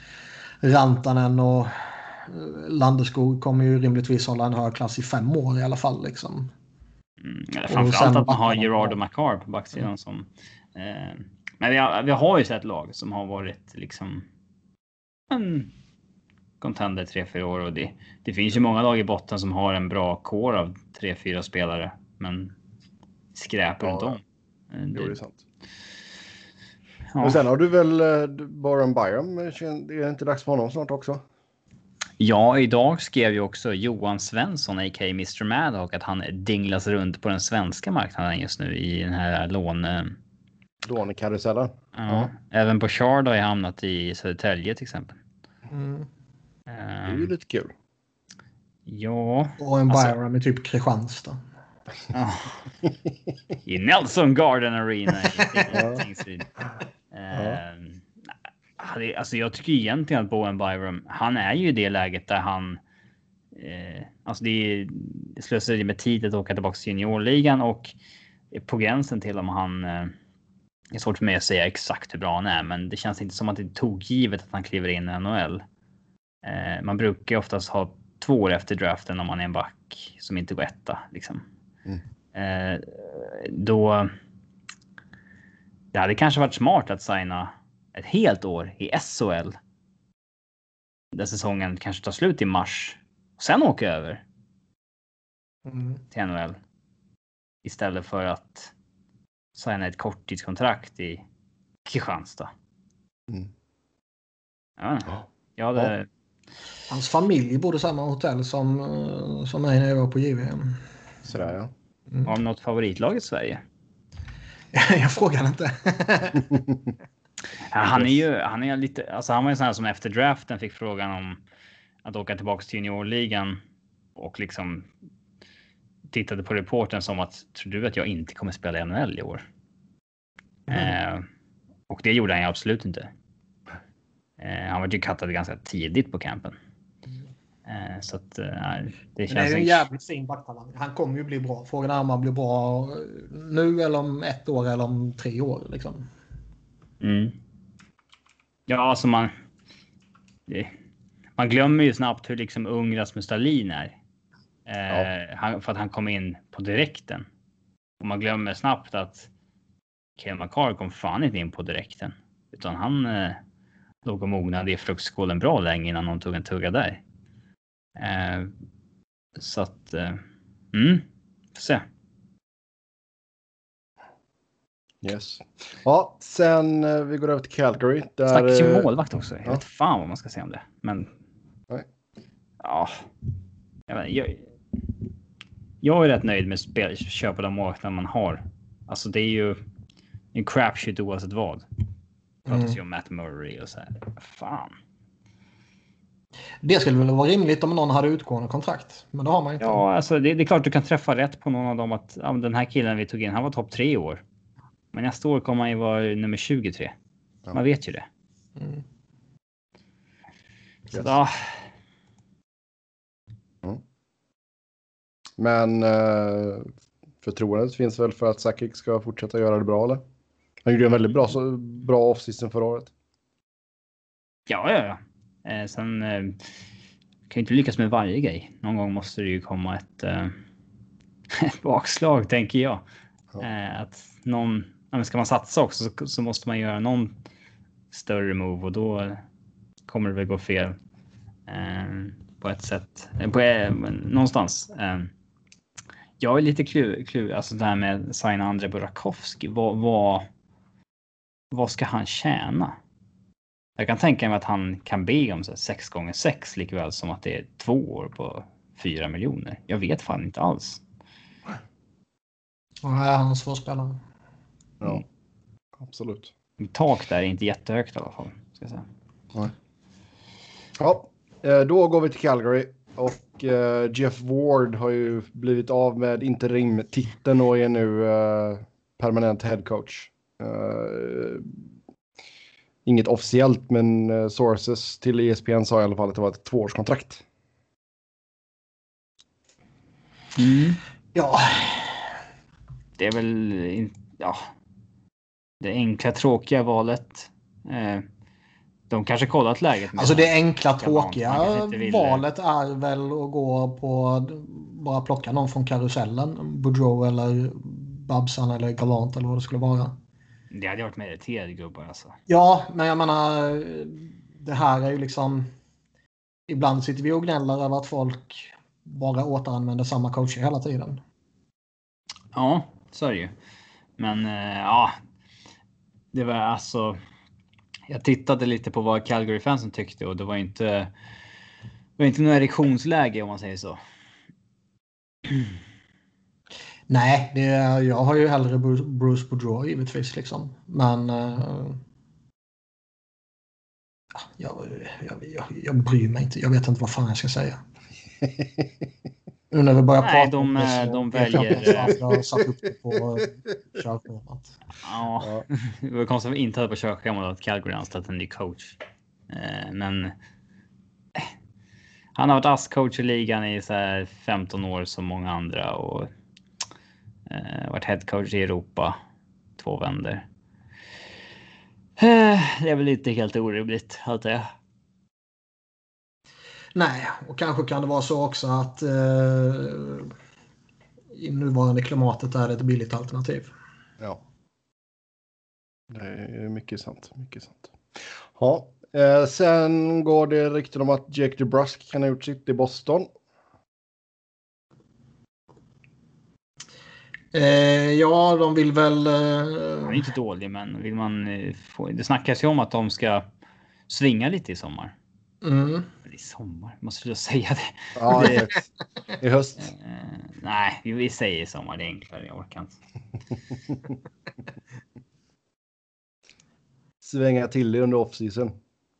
Rantanen och eh, Landeskog kommer ju rimligtvis hålla en hög klass i fem år i alla fall. Liksom. Mm, framförallt att man har. Gerard och McCarr på backsidan som. Eh, men vi har, vi har ju sett lag som har varit liksom. En contender 3-4 år och det, det finns ju många lag i botten som har en bra kår av 3-4 spelare, men skräp runt om. Eh, Jo, det är Det, sant. ja. Men sen har du väl uh, Baron Byram. Det är inte dags för honom snart också? ja, idag skrev ju också Johan Svensson, a.k.a. Mr. Madhawk, att han dinglas runt på den svenska marknaden just nu i den här lån... Lånekarusellen. Ja. Ja. Även Bouchard har ju hamnat i Södertälje till exempel. Mm. Det är ju Ehm, lite kul. ja. Och en Alltså- Byram i typ Kristianstad. ja. I Nelson Garden Arena i Ja. Tingsryd. Ehm, Alltså jag tycker egentligen att Bowen Byram, han är ju i det läget där han eh, Alltså det är slöseri med tid att åka tillbaka till juniorligan och på gränsen till om han eh, det är svårt för mig att säga exakt hur bra han är, men det känns inte som att det tog givet att han kliver in i NHL. Eh, man brukar oftast ha två år efter draften om man är en back som inte går etta. Liksom. Mm. Eh, då. Det hade kanske varit smart att signa ett helt år i SHL. Där säsongen kanske tar slut i mars och sen åka över Mm. till NHL. Istället för att signa ett korttidskontrakt i Kristianstad. Mm. Ja, Ja. jag hade, Hans familj bodde samma hotell som, eh, som mig när jag var på JVM. Sådär ja. Har de något favoritlag i Sverige? jag frågar inte. Ja, han är ju han är lite, alltså han var ju sån här som efter draften fick frågan om att åka tillbaka till juniorligan och liksom tittade på reporten som att tror du att jag inte kommer spela i NHL i år? Mm. Eh, och det gjorde han ju absolut inte. Eh, han var ju kattad ganska tidigt på campen. Eh, så att, eh, det känns... det är en jävligt fin backtalang. Han kommer ju bli bra. Frågan är om han blir bra nu eller om ett år eller om tre år. Liksom. Mm. Ja, alltså man... Det, man glömmer ju snabbt hur liksom ung Rasmus Dahlin är. Eh, han, för att han kom in på direkten. Och man glömmer snabbt att Ken McCarr kom fan inte in på direkten. Utan han eh, låg och mognade i fruktskålen bra länge innan någon tog en tugga där. Eh, så att, eh, mm, får se. Yes. Ja, sen eh, vi går över till Calgary. Där... Snackas ju målvakt också. Jag ja. vet fan vad man ska säga om det. Men. Nej. Ja. Jag, vet, jag, jag är rätt nöjd med spel, köpa de målvakterna man har. Alltså det är ju en crapshoot oavsett vad. Pratas mm. ju om Matt Murray och så här. Fan. Det skulle väl vara rimligt om någon hade utgående kontrakt. Men det har man inte. Ja, alltså det, det är klart du kan träffa rätt på någon av dem att ja, den här killen vi tog in, han var topp tre i år. Men nästa år kommer han ju vara nummer 23. Ja. Man vet ju det. Mm. Så, yes. Men eh, förtroendet finns väl för att Sakic ska fortsätta göra det bra eller? Han gjorde en väldigt bra, så, bra offseason förra året. Ja, ja, ja. Eh, sen eh, kan ju inte lyckas med varje grej. Någon gång måste det ju komma ett, eh, ett bakslag, tänker jag. Ja. Eh, att någon, ja, ska man satsa också så, så, måste man göra någon större move och då kommer det väl gå fel eh, på ett sätt. Eh, på, någonstans. Jag är lite klurig, alltså det här med signa André Burakovsky. Vad, vad, vad ska han tjäna? Jag kan tänka mig att han kan be om 6 gånger 6 likväl som att det är två år på 4 miljoner. Jag vet fan inte alls. Nej, han är svår spelare. Ja, mm. absolut. Tak där är inte jättehögt i alla fall. Ska jag säga. Nej. Ja, eh, då går vi till Calgary. Och uh, Jeff Ward har ju blivit av med interimtiteln och är nu uh, permanent headcoach. Uh, inget officiellt, men uh, sources till ESPN sa i alla fall att det var ett tvåårskontrakt. Mm. Ja. Det är väl ja, det enkla tråkiga valet. De kanske kollat läget. Alltså det enkla tråkiga valet är väl att gå på bara plocka någon från karusellen. Boudreau eller Babsan eller Galant eller vad det skulle vara. Det hade varit mer irriterade gubbar alltså. Ja, men jag menar. Det här är ju liksom. Ibland sitter vi och gnäller över att folk bara återanvänder samma coacher hela tiden. Ja, så är det ju. Men eh, ja. Det var alltså. Jag tittade lite på vad Calgary-fansen tyckte och det var inte. Det var inte något erektionsläge om man säger så. Nej, det, jag har ju hellre Bruce Boudreau givetvis. Liksom. Men uh, jag, jag, jag, jag bryr mig inte. Jag vet inte vad fan jag ska säga. Nu när vi börjar Nej, prata de, det så de väljer... Jag satt upp det på körschemat. Ja, det var konstigt att vi inte hade på körschemat att Calgary anställt en ny coach. Eh, men eh, han har varit ASS-coach i ligan i så 15 år som många andra och Eh, varit headcoach i Europa två vänder. Eh, det är väl inte helt orimligt, antar jag. Nej, och kanske kan det vara så också att eh, i nuvarande klimatet är det ett billigt alternativ. Ja. Det är mycket sant. Mycket sant. Ja, eh, sen går det rykten om att Jake DeBrusk kan ha gjort sitt i Boston. Eh, ja, de vill väl... Eh... Han är inte dålig, men vill man eh, få... Det snackas ju om att de ska svinga lite i sommar. Mm. I sommar? Måste du säga det? Ja, det... i höst. Eh, nej, vi säger i sommar. Det är enklare. Jag orkar inte. Svänga till det under off-season.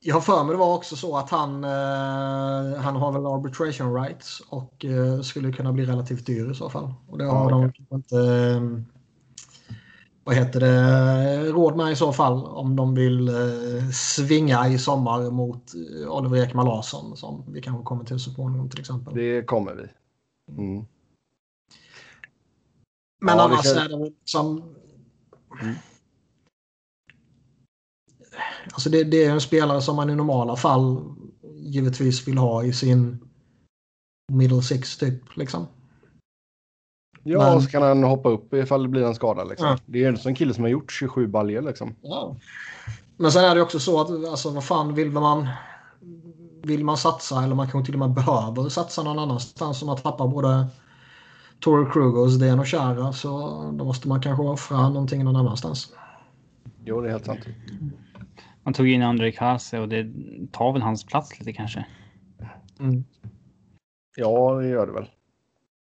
Jag har för mig det var också så att han, eh, han har väl arbitration rights och eh, skulle kunna bli relativt dyr i så fall. Och det har Ja, de inte eh, vad heter det, råd med i så fall om de vill eh, svinga i sommar mot eh, Oliver Ekman Larsson som vi kanske kommer till så småningom till exempel. Det kommer vi. Mm. Men Ja, annars känns- är det väl som... Mm. Alltså det, det är en spelare som man i normala fall givetvis vill ha i sin middle six typ. Liksom. Ja, Men- och så kan han hoppa upp ifall det blir en skada. Liksom. Ja. Det är ju en kille som har gjort 27 baljer. Liksom. Men sen är det också så att alltså, vad fan vill man vill man satsa eller man kanske till och med behöver satsa någon annanstans om man tappar både Toro Krugos, Den och Chara så då måste man kanske offra någonting någon annanstans. Jo, det är helt sant. Man tog in André Kase och det tar väl hans plats lite kanske. Ja, det gör det väl.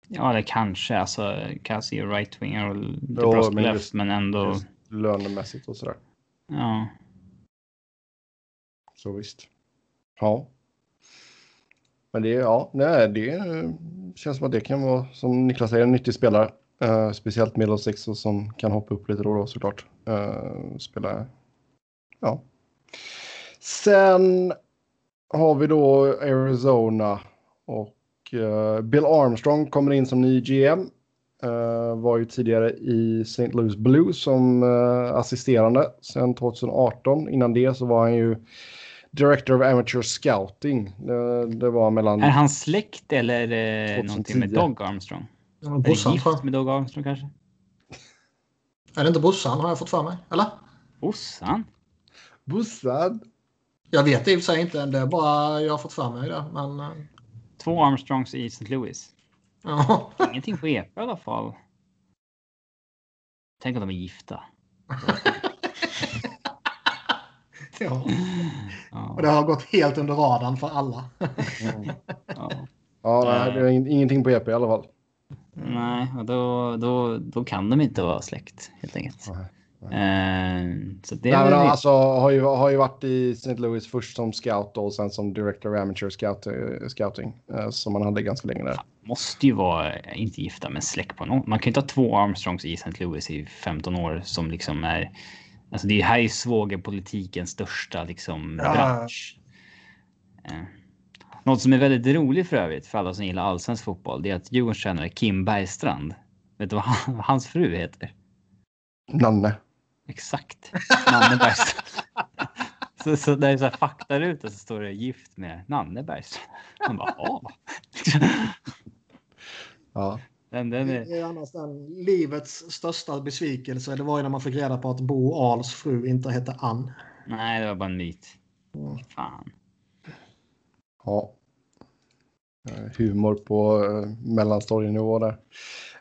Ja, eller kanske. Alltså, Kase är right-winger och Jo, bra men left, just- men ändå. Lönemässigt och sådär. Ja. Så visst. Ja. Men det, ja, nej, det känns som att det kan vara, som Niklas säger, en nyttig spelare. Eh, speciellt och som kan hoppa upp lite då och då såklart. Uh, spela, ja. Sen har vi då Arizona och eh, Bill Armstrong kommer in som ny GM. Eh, var ju tidigare i St. Louis Blues som eh, assisterande sedan 2018. Innan det så var han ju Director of Amateur Scouting. Det, det var mellan... Är han släkt eller är det någonting med 2010. Doug Armstrong? Ja, Är Brorsan, tror gift med Doug Armstrong kanske? Är det inte brorsan har jag fått för mig? Eller? Brorsan? Bussad. Jag vet i och för sig inte. Det är bara jag har fått för mig det. Men, Två Armstrongs i St. Louis. ja. Ingenting på EP i alla fall. Tänk om de är gifta. ja. Ja, Och det har gått helt under radarn för alla. ja. Ja, nej, det är ing- ingenting på EP i alla fall. Nej, och då, då, då kan de inte vara släkt helt enkelt. Nej, Eh, så det Nej, men alltså har ju, har ju varit i St. Louis först som scout och sen som Director of Amateur scout, eh, Scouting. eh, som man hade ganska länge där. måste ju vara, inte gifta, men släkt på någon. Man kan ju inte ha två Armstrongs i St. Louis i 15 år som liksom är... Alltså det här är ju svågerpolitikens största liksom Ja. bransch. Eh. Något som är väldigt roligt för övrigt för alla som gillar allsvensk fotboll, det är att Djurgårdens tränare Kim Bergstrand, vet du vad, han, vad hans fru heter? Nanne. Exakt. Nanne Bergstrand. så, så det är så här faktaruta så står det gift med Nanne Bergstrand. Man bara, ja. Ja. Den, den är... Det är annars den livets största besvikelse. Det var ju när man fick reda på att Bo Ahls fru inte hette Ann. Nej, det var bara en myt. Fan. ja. Eh, Humor på uh, mellanstadienivå där.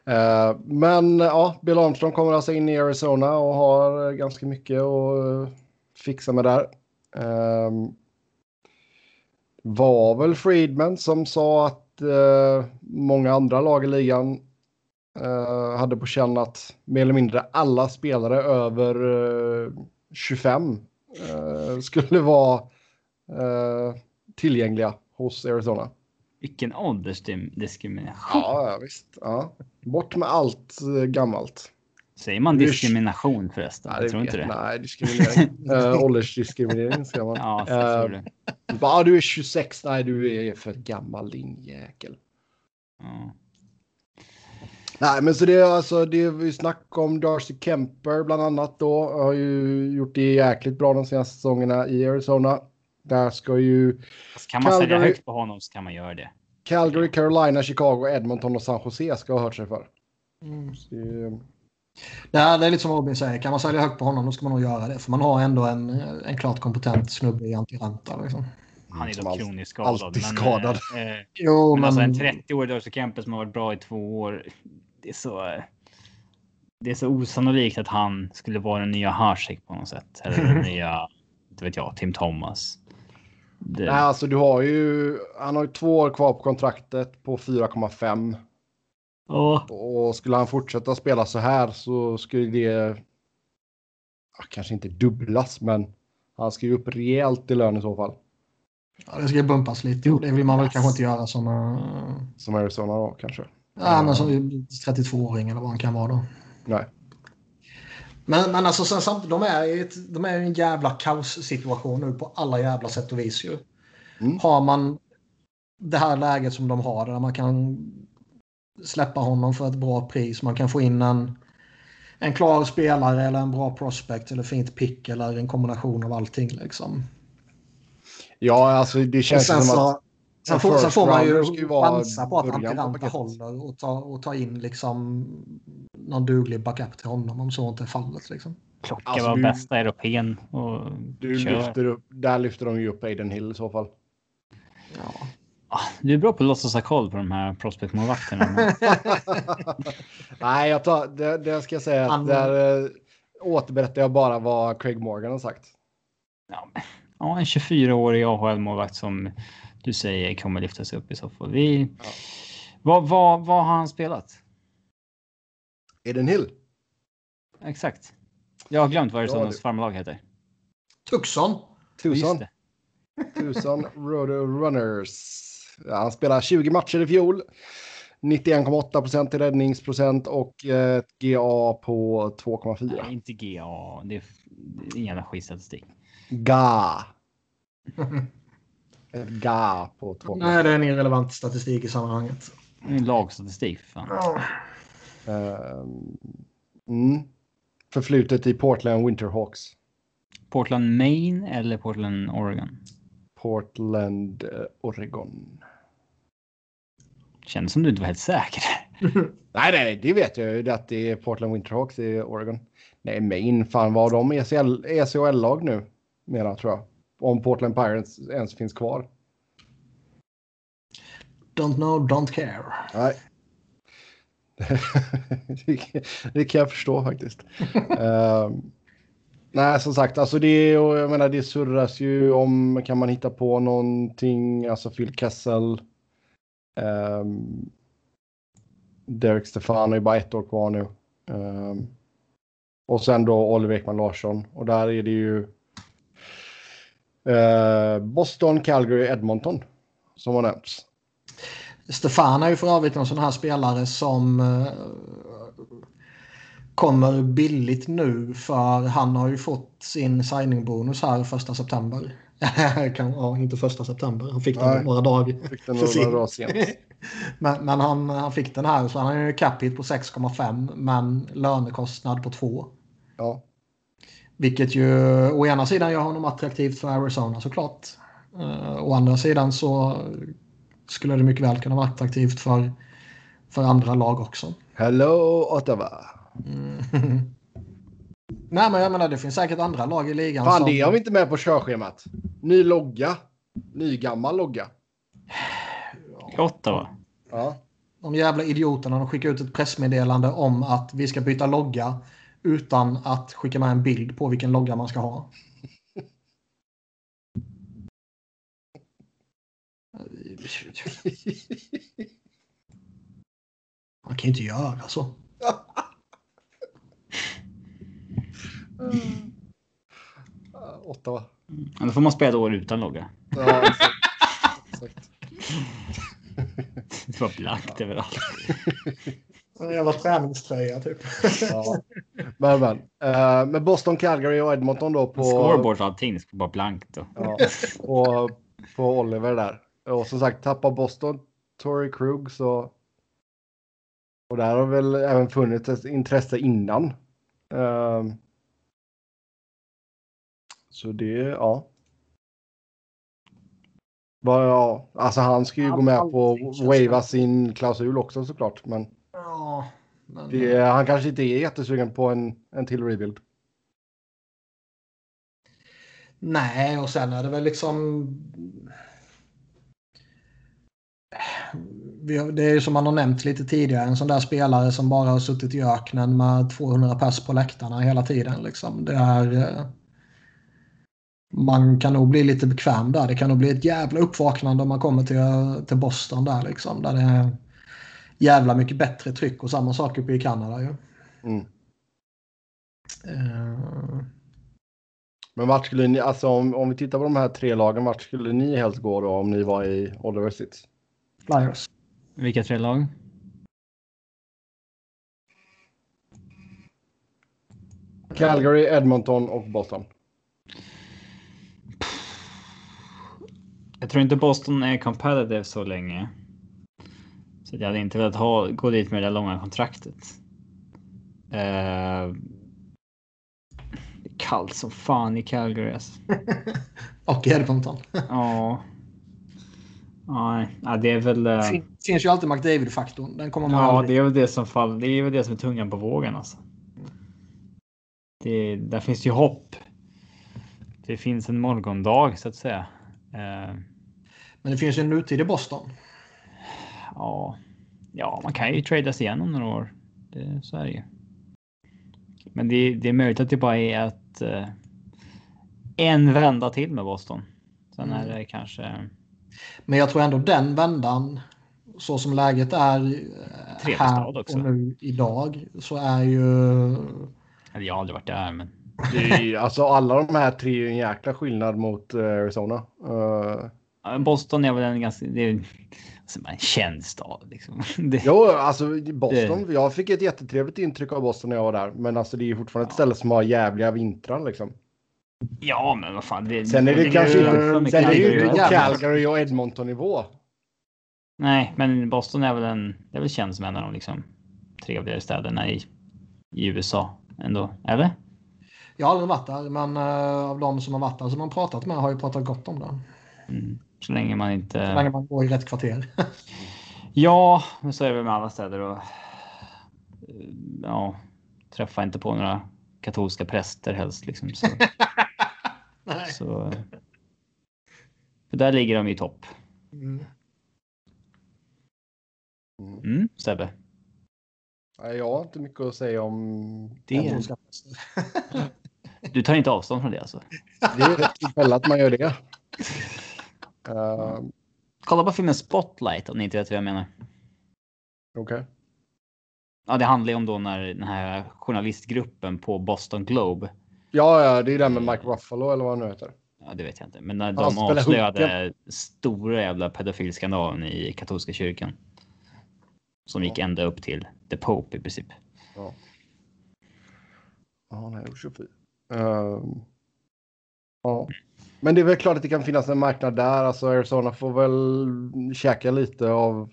Eh, men ja, Bill Armstrong kommer alltså in i Arizona och har eh, ganska mycket att eh, fixa med där. Ehm, var väl Friedman som sa att eh, många andra lag i ligan eh, hade på känn att mer eller mindre alla spelare över eh, 25 eh, skulle vara eh, tillgängliga hos Arizona. Vilken åldersdiskrimination. Ja, ja, visst. Ja. Bort med allt eh, gammalt. Säger man diskrimination förresten? Nej, jag tror inte det. Nej, diskriminering. uh, åldersdiskriminering ska man. Ja, så tror det. bara, du är 26. Nej, du är för gammal din jäkel. Ja. Nej, men så det är alltså det är vi snack om Darcy Kemper bland annat då. Har ju gjort det jäkligt bra de senaste säsongerna i Arizona. Där ska ju Alltså, kan man sälja Calgary- högt på honom så kan man göra det. Calgary, Carolina, Chicago, Edmonton och San Jose ska ha hört sig för. Mm. Så det, Det, är, det lite som Robin säger. Kan man sälja högt på honom då ska man nog göra det. För man har ändå en, en klart kompetent snubbe i Antiranta. Liksom. Han är dock kroniskt skadad. alltid men, skadad. eh, eh, Jo, men men... alltså en 30-årig Darcy Kemper som har varit bra i två år. Det är så. eh, Det är så osannolikt att han skulle vara den nya Hasek på något sätt. Eller den nya, inte vet jag, Tim Thomas. Det, nej, alltså du har ju, han har ju två år kvar på kontraktet på 4,5. Ja. Och skulle han fortsätta spela så här så skulle det kanske inte dubblas, men Han ska ju upp rejält i lön i så fall. Ja, det ska bumpas lite det vill man väl kanske inte göra som... Uh... Som Arizona då kanske? Ja, men som 32-åring eller vad han kan vara då. Nej. Men, men alltså sen samtidigt, de är i de är en jävla kaossituation nu på alla jävla sätt och vis ju. Mm. Har man det här läget som de har där man kan släppa honom för ett bra pris. Man kan få in en, en klar spelare eller en bra prospect eller fint pick eller en kombination av allting liksom. Ja, alltså det känns som att Sen får, sen får man ju chansa på att Antiranta håller och ta, och ta in liksom någon duglig backup till honom om så inte är fallet. Liksom. Klocka Alltså, var du- bästa europeen och du kör. lyfter upp, där lyfter de ju upp Aiden Hill i så fall. Ja. Ah, Du är bra på att låtsas ha koll på de här prospect-målvakterna. men- Nej, jag tar, det, det ska jag säga. Han- Där eh, återberättar jag bara vad Craig Morgan har sagt. Ja, en 24-årig AHL-målvakt som du säger kommer lyftas upp i så fall. Vi... Ja. Vad, vad, vad har han spelat? Aiden Hill? Exakt. Jag har glömt vad Ja, Arizonas det- farmarlag heter. Tucson. Tucson. Tucson Roto Runners. Ja, han spelade 20 matcher i fjol. 91,8 procent i räddningsprocent och eh, ett GA på 2,4. Nej, inte GA. Det är, det är en jävla skitstatistik. GA. Ett GA på 2,4. Nej, det är en irrelevant statistik i sammanhanget. Är en lagstatistik. för Fan. Ehm, mm. Förflutet i Portland Winterhawks. Portland, Maine eller Portland, Oregon? Portland, eh, Oregon. Kändes som du inte var helt säker. Nej, nej, det vet jag ju det att det är Portland Winterhawks i Oregon. Nej, Maine, fan var de ECL, ECHL-lag nu? Mera tror jag. Om Portland Pirates ens finns kvar. Don't know, don't care. Nej. det, kan- jag förstå faktiskt. Ehm, nej, som sagt, alltså det, jag menar, det surras ju om, kan man hitta på någonting, alltså Phil Kessel. Um, Derek Stefan är bara ett år kvar nu. Ehm, och sen då Oliver Ekman Larsson. Och där är det ju eh, Boston, Calgary, Edmonton som har nämnts. Stefan är ju för övrigt en sån här spelare som eh, kommer billigt nu för han har ju fått sin signingbonus här första september. kan, ja, inte första september. Han fick den Nej. några dagar. Fick den för några dagar sent. men men han, han fick den här så han har ju cap på 6,5 men lönekostnad på 2. Ja. Vilket ju å ena sidan gör honom attraktivt för Arizona såklart. Uh, å andra sidan så skulle det mycket väl kunna vara attraktivt för, för andra lag också. Hello Ottawa. Mm. Nej men jag menar det finns säkert andra lag i ligan Fan, som... det har vi inte med på körschemat. Ny logga. Ny gammal logga. I Ottawa. Ja. De jävla idioterna de skickar ut ett pressmeddelande om att vi ska byta logga utan att skicka med en bild på vilken logga man ska ha. Man kan ju inte göra så. Ah, Ottawa. Ja, Då får man spela år utan logga. Ja, exakt. exakt. Det var blankt överallt. En jävla träningströja typ. Ja. Men, men. Eh, med Boston, Calgary och Edmonton då på, Scoreboard och allting ska vara blankt. Då. ja, på, på Oliver där. Och som sagt, tappa Boston, Tory Krug så. Och där har väl även funnits ett intresse innan. Ehm, så det, ja. Bara, ja. Alltså han ska ju gå med på känns wava sin klausul också såklart. Men Ja, men... det, han kanske inte är jättesugen på en, en till rebuild. Nej, och sen är det väl liksom... Det är ju som man har nämnt lite tidigare, en sån där spelare som bara har suttit i öknen med 200 pers på läktarna hela tiden. Liksom. Det är... eh, Man kan nog bli lite bekväm där. Det kan nog bli ett jävla uppvaknande om man kommer till, till Boston där liksom. Där det är jävla mycket bättre tryck och samma sak uppe i Kanada ju. Mm. Eh, Men vart skulle ni, alltså om, om vi tittar på de här tre lagen, vart skulle ni helst gå då om ni var i Oliver Sits? Flyers. Vilka tre lag? Calgary, Edmonton och Boston. Jag tror inte Boston är competitive så länge. Så jag hade inte velat ha, gå dit med det långa kontraktet. Eh, det är kallt som fan i Calgary. Alltså. Och i Edmonton. Ja. Nej, ja, det är väl. eh, Det finns ju alltid McDavid-faktorn. Den kommer man Ja, aldrig... det är väl det som fall. Det är väl det som är tungan på vågen alltså. Det, där finns ju hopp. Det finns en morgondag så att säga. Eh, Men det finns ju en nutid i Boston. Ja, ja, man kan ju tradas igen om några år. Det, så är det ju. Men det, det är möjligt att det bara är att eh, en vända till med Boston. Sen är det kanske Men jag tror ändå den vändan, så som läget är eh, här och nu idag, så är ju... jag har aldrig varit där, men Det är, ju- alltså alla de här tre är ju en jäkla skillnad mot eh, Arizona. Ja, Boston är väl en ganska det är, alltså, en känd stad. Liksom. Det, jo, alltså i Boston. Jag fick ett jättetrevligt intryck av Boston när jag var där. Men alltså det är ju fortfarande ett ställe som har jävliga vintrar liksom. Ja, men vad fan. Det, Sen är det det kanske inte, sen är det ju Calgary. inte jävla- Calgary och Edmonton nivå. Nej, men Boston är väl en. Det är väl känd som en av de liksom trevligare städerna i, i USA ändå. Eller? Jag har aldrig varit där, men eh, av de som har varit där som man pratat med har ju pratat gott om den. Mm. Så länge man inte. Så länge man går i rätt kvarter. Ja, men så är det väl med alla städer och. Ja, träffa inte på några katolska präster helst liksom. Så, Nej. så. För där ligger de i topp. Mm. Mm, Sebbe. Jag har inte mycket att säga om Det. Du tar inte avstånd från det alltså? Det är rätt tillfälle att man gör det. Uh, Kolla på filmen Spotlight om ni inte vet vad jag menar. Okej. Ja, det handlar ju om då när den här journalistgruppen på Boston Globe. Ja, ja, det är den med Mike Ruffalo eller vad han nu heter. Ja, det vet jag inte, men när de avslöjade stora jävla pedofilskandalen i katolska kyrkan. Som gick ända upp till the Pope i princip. Ja. Ja, nej, usch och fy. Ehm, ja. Men det är väl klart att det kan finnas en marknad där. Alltså Arizona får väl käka lite av,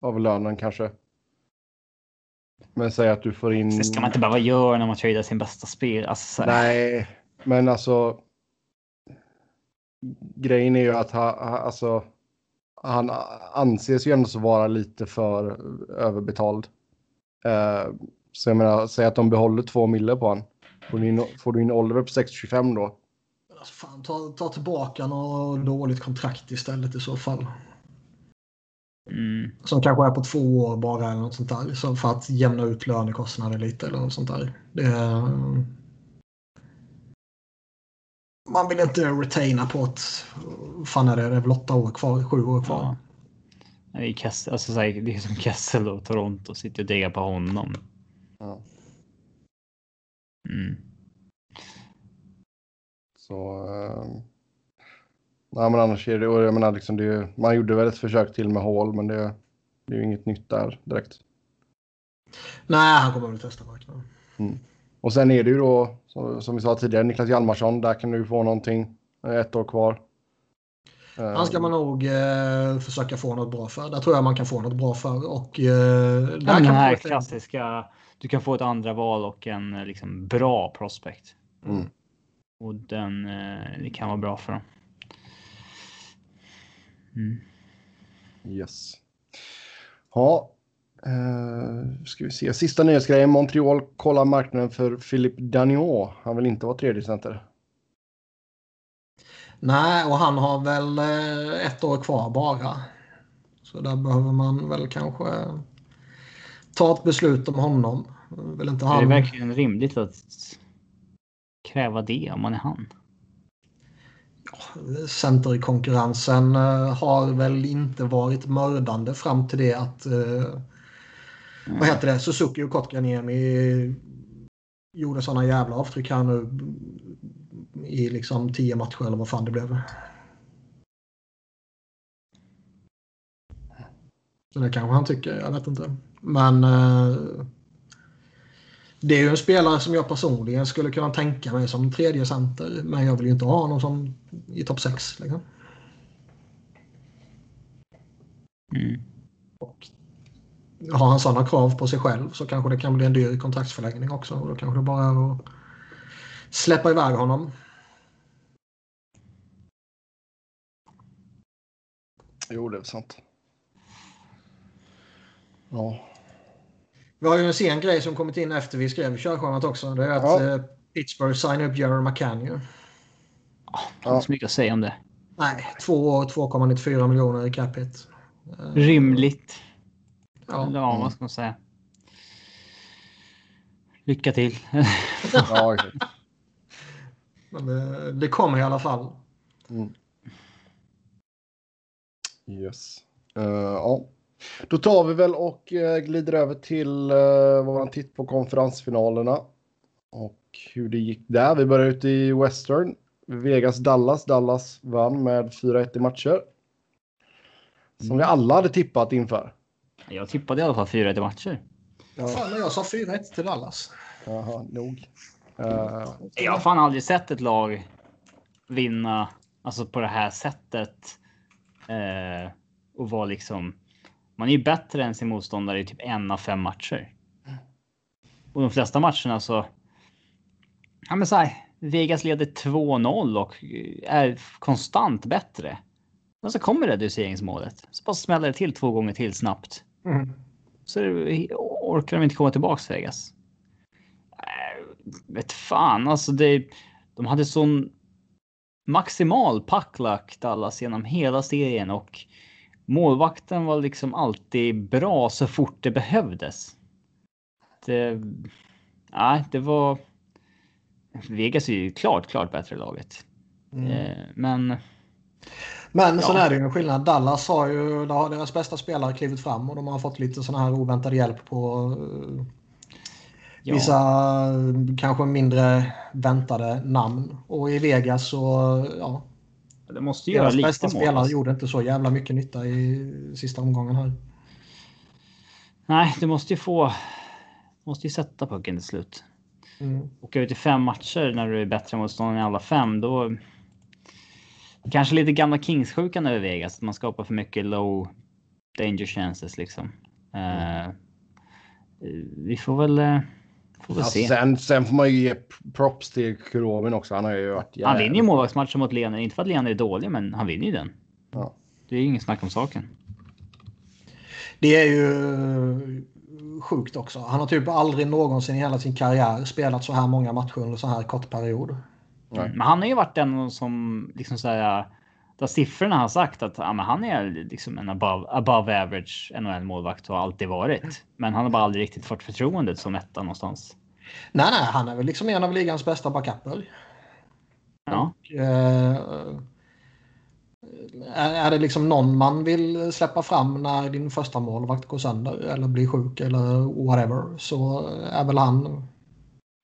av lönen kanske. Men säg att du får in... Det ska man inte behöva göra när man tradar sin bästa spel. Alltså. Nej, men alltså. Grejen är ju att ha, ha, alltså, han anses ju ändå så vara lite för överbetald. Eh, så jag menar, säg att de behåller två mille på han. Får du in, får du in Oliver på 6,25 då? Alltså, fan, ta, ta tillbaka något dåligt kontrakt istället i så fall. Mm. Som kanske är på två år bara eller något sånt där. Så för att jämna ut lönekostnader lite eller något sånt där. Det är... Man vill inte retaina på ett... fan är det? Det är väl åtta år kvar? Sju år kvar? Ja. Det är, Kessel, alltså, så här, det är som Kessel och Toronto sitter och degar på honom. Ja. Mm. Så... Eh, nej, men annars är det... Jag menar, liksom det, man gjorde väl ett försök till med Hall, men det, det är ju inget nytt där direkt. Nej, han kommer väl testa marknaden. Och sen är det ju då, som, som vi sa tidigare, Niklas Hjalmarsson. Där kan du få någonting. Ett år kvar. Eh, Han ska man nog eh, försöka få något bra för. Där tror jag man kan få något bra för. Och, eh, Ja, där men kan den man här klassiska. Du kan få ett andra val och en eh, liksom, bra prospect. Mm. Och den eh, det kan vara bra för dem. Mm. Yes. Ja. Uh, ska vi se. Sista nyhetsgrejen. Montreal kollar marknaden för Philippe Dagnon. Han vill inte vara tredje center. Nej, och han har väl eh, ett år kvar bara. Så där behöver man väl kanske ta ett beslut om honom. Vill inte Är han... det verkligen rimligt att kräva det om man är han? Centerkonkurrensen eh, har väl inte varit mördande fram till det att eh, vad heter det? Suzuki och Kotkaniemi gjorde sådana jävla avtryck här nu i liksom tio matcher eller vad fan det blev. Så det kanske han tycker, jag vet inte. Men eh, det är ju en spelare som jag personligen skulle kunna tänka mig som tredje center. Men jag vill ju inte ha honom som i topp 6. Liksom. Mm. Och har han sådana krav på sig själv så kanske det kan bli en dyr kontraktsförlängning också. Och då kanske det bara är att släppa iväg honom. Jo, det är sant. Ja. Vi har ju en sen grej som kommit in efter vi skrev körschemat också. Det är att Ja. eh, Pittsburgh signar upp Jerry McCann ju. Jag har inte så mycket att säga om det. Nej, två år, 2,94 miljoner i cap hit. Eh, Rimligt. Ja. Eller ja, vad ska man säga? Lycka till. Ja. Men det, det kommer i alla fall. Mm. Yes. Eh, ja. Då tar vi väl och eh, glider över till uh, våran titt på konferensfinalerna. Och hur det gick där. Vi börjar ut i Western. Vegas-Dallas. Dallas vann med 4-1 i matcher. Som vi alla hade tippat inför. Jag tippade i alla fall 4 i matcher. Ja, Fan, jag sa 4-1 till Dallas. jaha, nog. Eh, Jag har fan aldrig sett ett lag vinna alltså på det här sättet. Eh, och vara liksom. Man är ju bättre än sin motståndare i typ en av fem matcher. Och de flesta matcherna så. Ja, men så här, Vegas leder 2-0 och är konstant bättre. Och så kommer reduceringsmålet. Så bara smäller det till två gånger till snabbt. Mm. Så orkar de inte komma tillbaks Vegas. Äh, vet fan, alltså det. De hade sån maximal packlack Dallas genom hela serien och målvakten var liksom alltid bra så fort det behövdes. Det. Nej, det var. Vegas är ju klart, klart bättre laget. Mm. Eh, men Men sen Ja. är det ju en skillnad. Dallas har ju, där har deras bästa spelare klivit fram och de har fått lite sån här oväntad hjälp på eh, ja, vissa eh, kanske mindre väntade namn. Och i Vegas så, ja, det måste göra deras lite bästa mål. spelare alltså. gjorde inte så jävla mycket nytta i sista omgången här. Nej, du måste ju få. Måste ju sätta pucken till slut. Mm. åka ut i fem matcher när du är bättre motståndare i alla fem, då. Kanske lite gamla Kings-sjukan över Vegas. Att man skapar för mycket low danger chances liksom. Eh, vi får väl. Eh, Får se. sen, sen får man ju ge props till Kuromin också. Han har ju varit Han vinner ju jävligt- målvaktsmatchen mot Lener. Inte för att Lener är dålig, men han vinner ju den. Ja. Det är ju inget snack om saken. Det är ju sjukt också. Han har typ aldrig någonsin i hela sin karriär spelat så här många matcher under så här kort period. Nej. Men han har ju varit den som liksom så här. Där siffrorna har sagt att ja, men han är liksom en above, above average NHL målvakt och har alltid varit. Men han har bara aldrig riktigt fått förtroendet som etta någonstans. Nej, nej, han är väl liksom en av ligans bästa backuper. Ja, Eh, är, är det liksom någon man vill släppa fram när din första målvakt går sönder eller blir sjuk eller whatever så är väl han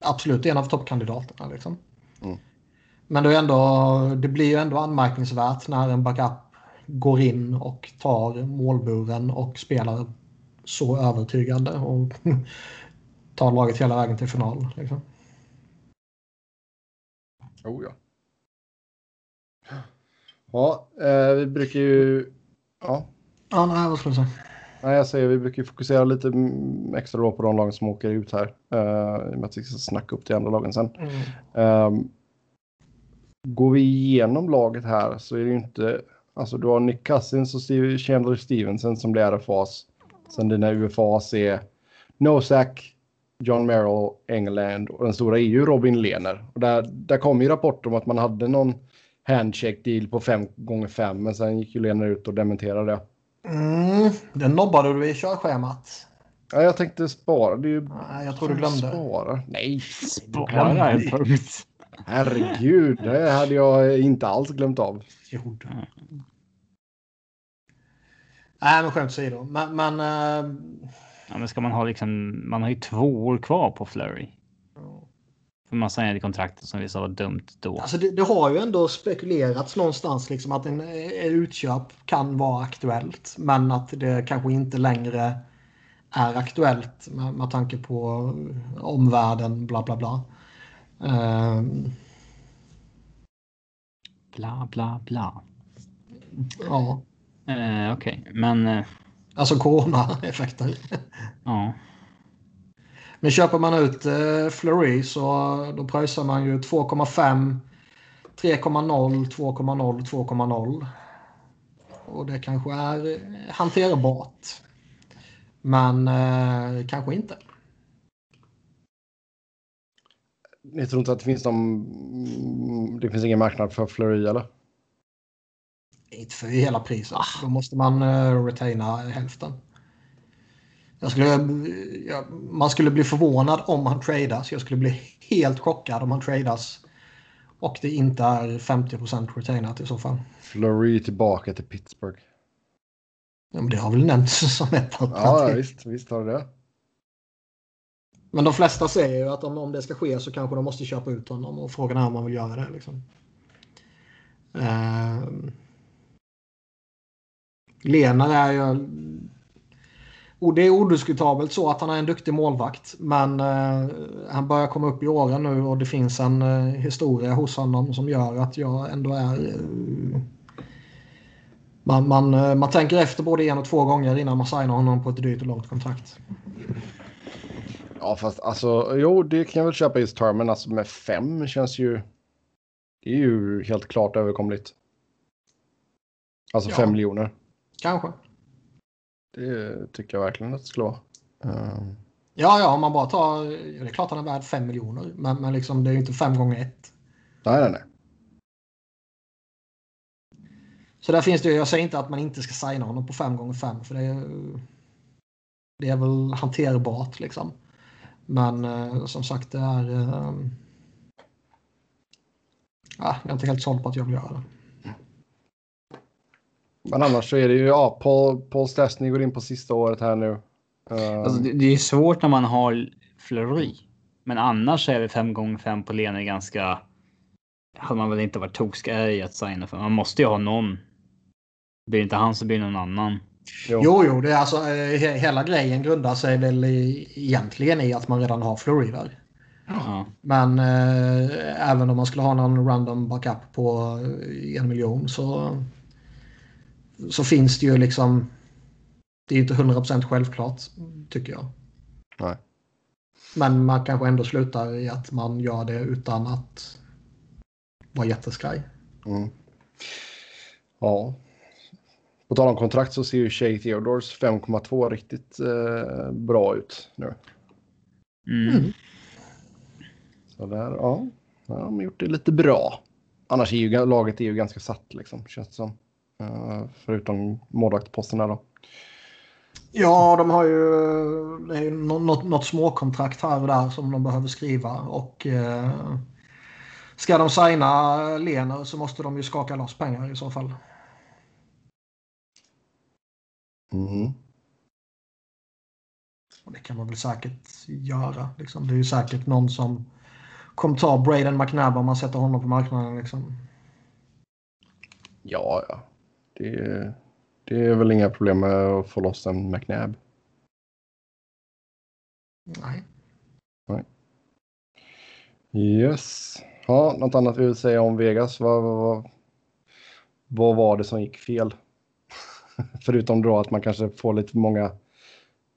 absolut en av toppkandidaterna. Liksom. Mm. Men det, är ändå, det blir ju ändå anmärkningsvärt när en backup går in och tar målburen och spelar så övertygande och tar laget hela vägen till final. Liksom. Oh, ja. Ja, eh, vi brukar ju... Ja, Ja, nej, vad skulle du säga? nej, jag säger vi brukar ju fokusera lite extra då på de lagen som åker ut här. Uh, I och med att vi ska snacka upp till andra lagen sen. Mm. Ehm, går vi igenom laget här så är det ju inte... Alltså du har Nick Cousins och Steve, Chandler Stevenson som blir RFAs. Sen dina UFAs är Nosak, John Merrill, England och den stora EU Robin Lehner. Och där, där kom ju rapporter om att man hade någon handshake deal på 5 gånger 5 men sen gick ju Lehner ut och dementerade det. Mm, den nobbade du i körschemat. Ja, jag tänkte spara. Det är ju... Nej, jag tror du glömde. Spara? Nej, spara en punkt. Herregud. Det hade jag inte alls glömt av. Jo, du. Nej, men skämt åsido. Men, men eh, Ja, men ska man ha liksom, man har ju två år kvar på Flurry. För man signade kontraktet som vi sa var dumt då. Alltså det, det, har ju ändå spekulerats någonstans liksom att en, en utköp kan vara aktuellt. Men att det kanske inte längre är aktuellt med, med tanke på omvärlden, bla bla bla. Um, bla bla bla. Ja. Uh, Okej, okay. men... Uh... Alltså corona-effekter. ja. Men köper man ut uh, Fleury så då pröjsar man ju 2,5, 3,0, 2,0, 2,0. Och det kanske är hanterbart. Men eh, kanske inte. Ni tror inte att det finns någon... Det finns ingen marknad för Flurry eller? Inte för hela priset. Då måste man uh, retaina hälften. Jag skulle, ja, man skulle bli förvånad om han tradas. Jag skulle bli helt chockad om han tradas. Och det inte är 50% retainat i så fall. Flurry tillbaka till Pittsburgh. Ja, men det har väl nämnts som ett alternativ. Ja, visst, visst har det men de flesta säger ju att om, om det ska ske så kanske de måste köpa ut honom och frågan är om man vill göra det. Liksom. Eh, Lena är ju... Och det är odiskutabelt så att han är en duktig målvakt. Men eh, han börjar komma upp i åren nu och det finns en eh, historia hos honom som gör att jag ändå är eh, man, man, eh, man tänker efter både en och två gånger innan man signar honom på ett dyrt och långt kontrakt. Ja, fast alltså, jo, det kan jag väl köpa just termen. Alltså med fem känns ju... Det är ju helt klart överkomligt. Alltså ja. fem miljoner. Kanske. Det tycker jag verkligen att det skulle vara. Uh... Ja, ja, om man bara tar... Det är klart han är värd fem miljoner, men, men liksom, det är ju inte fem gånger ett. Nej, nej, nej. Så där finns det Jag säger inte att man inte ska signa honom på 5 gånger 5 för det är, det är väl hanterbart liksom. Men eh, som sagt det är... Eh, jag är inte helt såld på att jag vill göra det. Men annars så är det ju, ja, Paul, Paul Stastny går in på sista året här nu. Uh... Alltså, det, det, är svårt när man har Fleury. Men annars är det 5 gånger 5 på Lena ganska... Hade man väl inte varit tokskär i att signa för. Man måste ju ha någon blir det inte han så blir det någon annan. Jo, jo, jo det är alltså, eh, hela grejen grundar sig väl i, egentligen i att man redan har där. Ja. Men eh, även om man skulle ha någon random backup på en miljon så, så finns det ju liksom... Det är inte 100% självklart, tycker jag. Nej. Men man kanske ändå slutar i att man gör det utan att vara jätteskraj. Mm. Ja, på tal om kontrakt så ser ju Shay Theodores 5,2 riktigt eh, bra ut nu. Mm. mm. Så där, ja. ja. De har gjort det lite bra. Annars är ju laget är ju ganska satt liksom, känns det som. Uh, förutom målvaktposterna då. Ja, de har ju, det är ju något, något småkontrakt här och där som de behöver skriva. Och uh, ska de signa Lener så måste de ju skaka loss pengar i så fall. Mm. Och det kan man väl säkert göra. Liksom. Det är ju säkert någon som kommer ta Braden McNabb om man sätter honom på marknaden. Liksom. Ja, ja. Det, det är väl inga problem med att få loss en McNabb. Nej. Nej. Yes. Ja, något annat vi vill säga om Vegas? Vad, vad, vad var det som gick fel? Förutom då att man kanske får lite många,